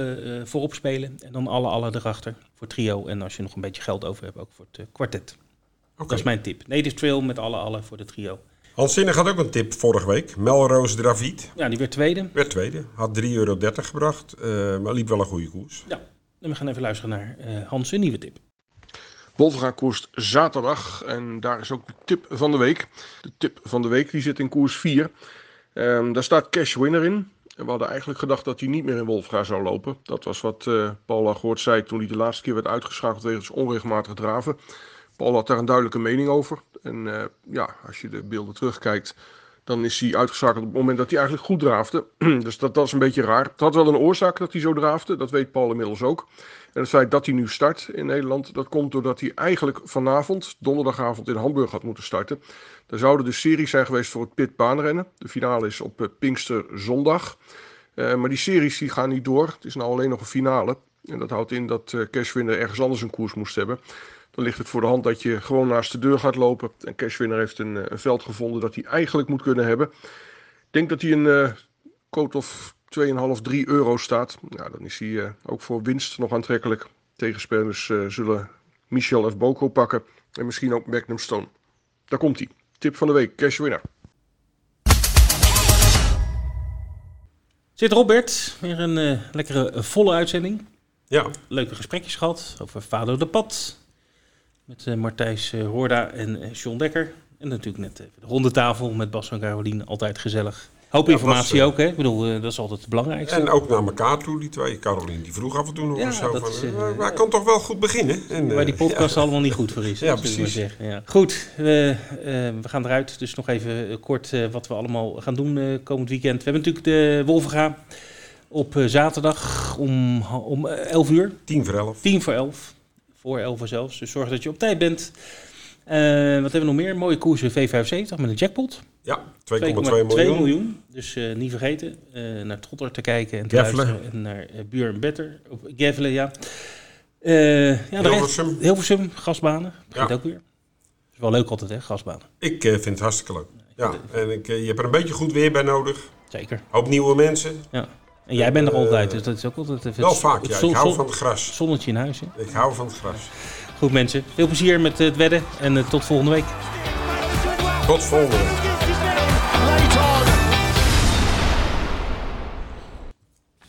voorop spelen. En dan alle alle erachter voor trio. En als je nog een beetje geld over hebt, ook voor het kwartet. Dat is mijn tip. Native Trail met alle alle voor de trio. Hans Zinnig had ook een tip vorige week. Melrose Dravid. Ja, die werd tweede. Werd tweede. Had 3,30 euro gebracht. eh, maar liep wel een goede koers. Ja, en we gaan even luisteren naar eh, Hans' een nieuwe tip. Wolfga koerst zaterdag en daar is ook de tip van de week. De tip van de week die zit in koers 4. Ehm, daar staat Cash Winner in. En we hadden eigenlijk gedacht dat hij niet meer in Wolfga zou lopen. Dat was wat eh Paul Lagoort zei toen hij de laatste keer werd uitgeschakeld wegens onregelmatig draven. Paul had daar een duidelijke mening over. En eh, ja, als je de beelden terugkijkt, dan is hij uitgeschakeld op het moment dat hij eigenlijk goed draafde. dus dat, dat is een beetje raar. Het had wel een oorzaak dat hij zo draafde, dat weet Paul inmiddels ook. En het feit dat hij nu start in Nederland, dat komt doordat hij eigenlijk vanavond, donderdagavond in Hamburg had moeten starten. Daar zouden de series zijn geweest voor het Pit baanrennen. De finale is op eh, Pinkster zondag. Eh, maar die series die gaan niet door. Het is nou alleen nog een finale. En dat houdt in dat eh Cashwinner ergens anders een koers moest hebben. Dan ligt het voor de hand dat je gewoon naast de deur gaat lopen. En Cashwinner heeft een, eh, een veld gevonden dat hij eigenlijk moet kunnen hebben. Ik denk dat hij een eh quote of 2,5, 3 euro staat. Nou, dan is hij ook voor winst nog aantrekkelijk. Tegenspelers eh, zullen Michel F. Boko pakken. En misschien ook Magnum Stone. Daar komt hij. Tip van de week, Cashwinner. Zit Robert, weer een lekkere volle uitzending. Ja, Leuke gesprekjes gehad over Vader de Pad. Met eh Martijs eh, Hoorda en eh, John Dekker. En natuurlijk net even de rondetafel met Bas en Carolien. Altijd gezellig. Hoop Ja, informatie ook, hè? Ik bedoel, dat is altijd het belangrijkste. en ook naar elkaar toe, die twee. Caroline, die vroeg af en toe nog Ja, eens zo van... maar hij kan toch wel goed beginnen? En, Waar die podcast allemaal niet goed voor is. Ja, precies. maar. Ja. Goed, we, we gaan eruit. Dus nog even kort wat we allemaal gaan doen komend weekend. We hebben natuurlijk de Wolvenga op eh, zaterdag om, om eh, 11 uur. Tien voor elf. Tien voor elf. Voor elf zelfs. Dus zorg dat je op tijd bent. Eh, wat hebben we nog meer? Mooie koersen V75 met een jackpot. Ja, 2,2 2,2 miljoen. miljoen. Dus eh, niet vergeten eh, naar Trotter te kijken en te Geffelen. luisteren. En naar uh, Buur Better. Op ja. Eh ja, de rest- Hilversum. Hilversum, gasbanen. Begint Ja. ook weer. is wel leuk altijd, hè, gasbanen. Ik eh, vind het hartstikke leuk. Ja, en ik, eh, je hebt er een beetje goed weer bij nodig. Zeker. Hoop nieuwe mensen. Ja. En jij bent er altijd, dus dat is ook altijd even... Wel vaak, ja. Ik hou van het gras. Zonnetje in huis, hè. Ik hou van het gras. Goed mensen, veel plezier met het wedden en eh, tot volgende week. Tot volgende week.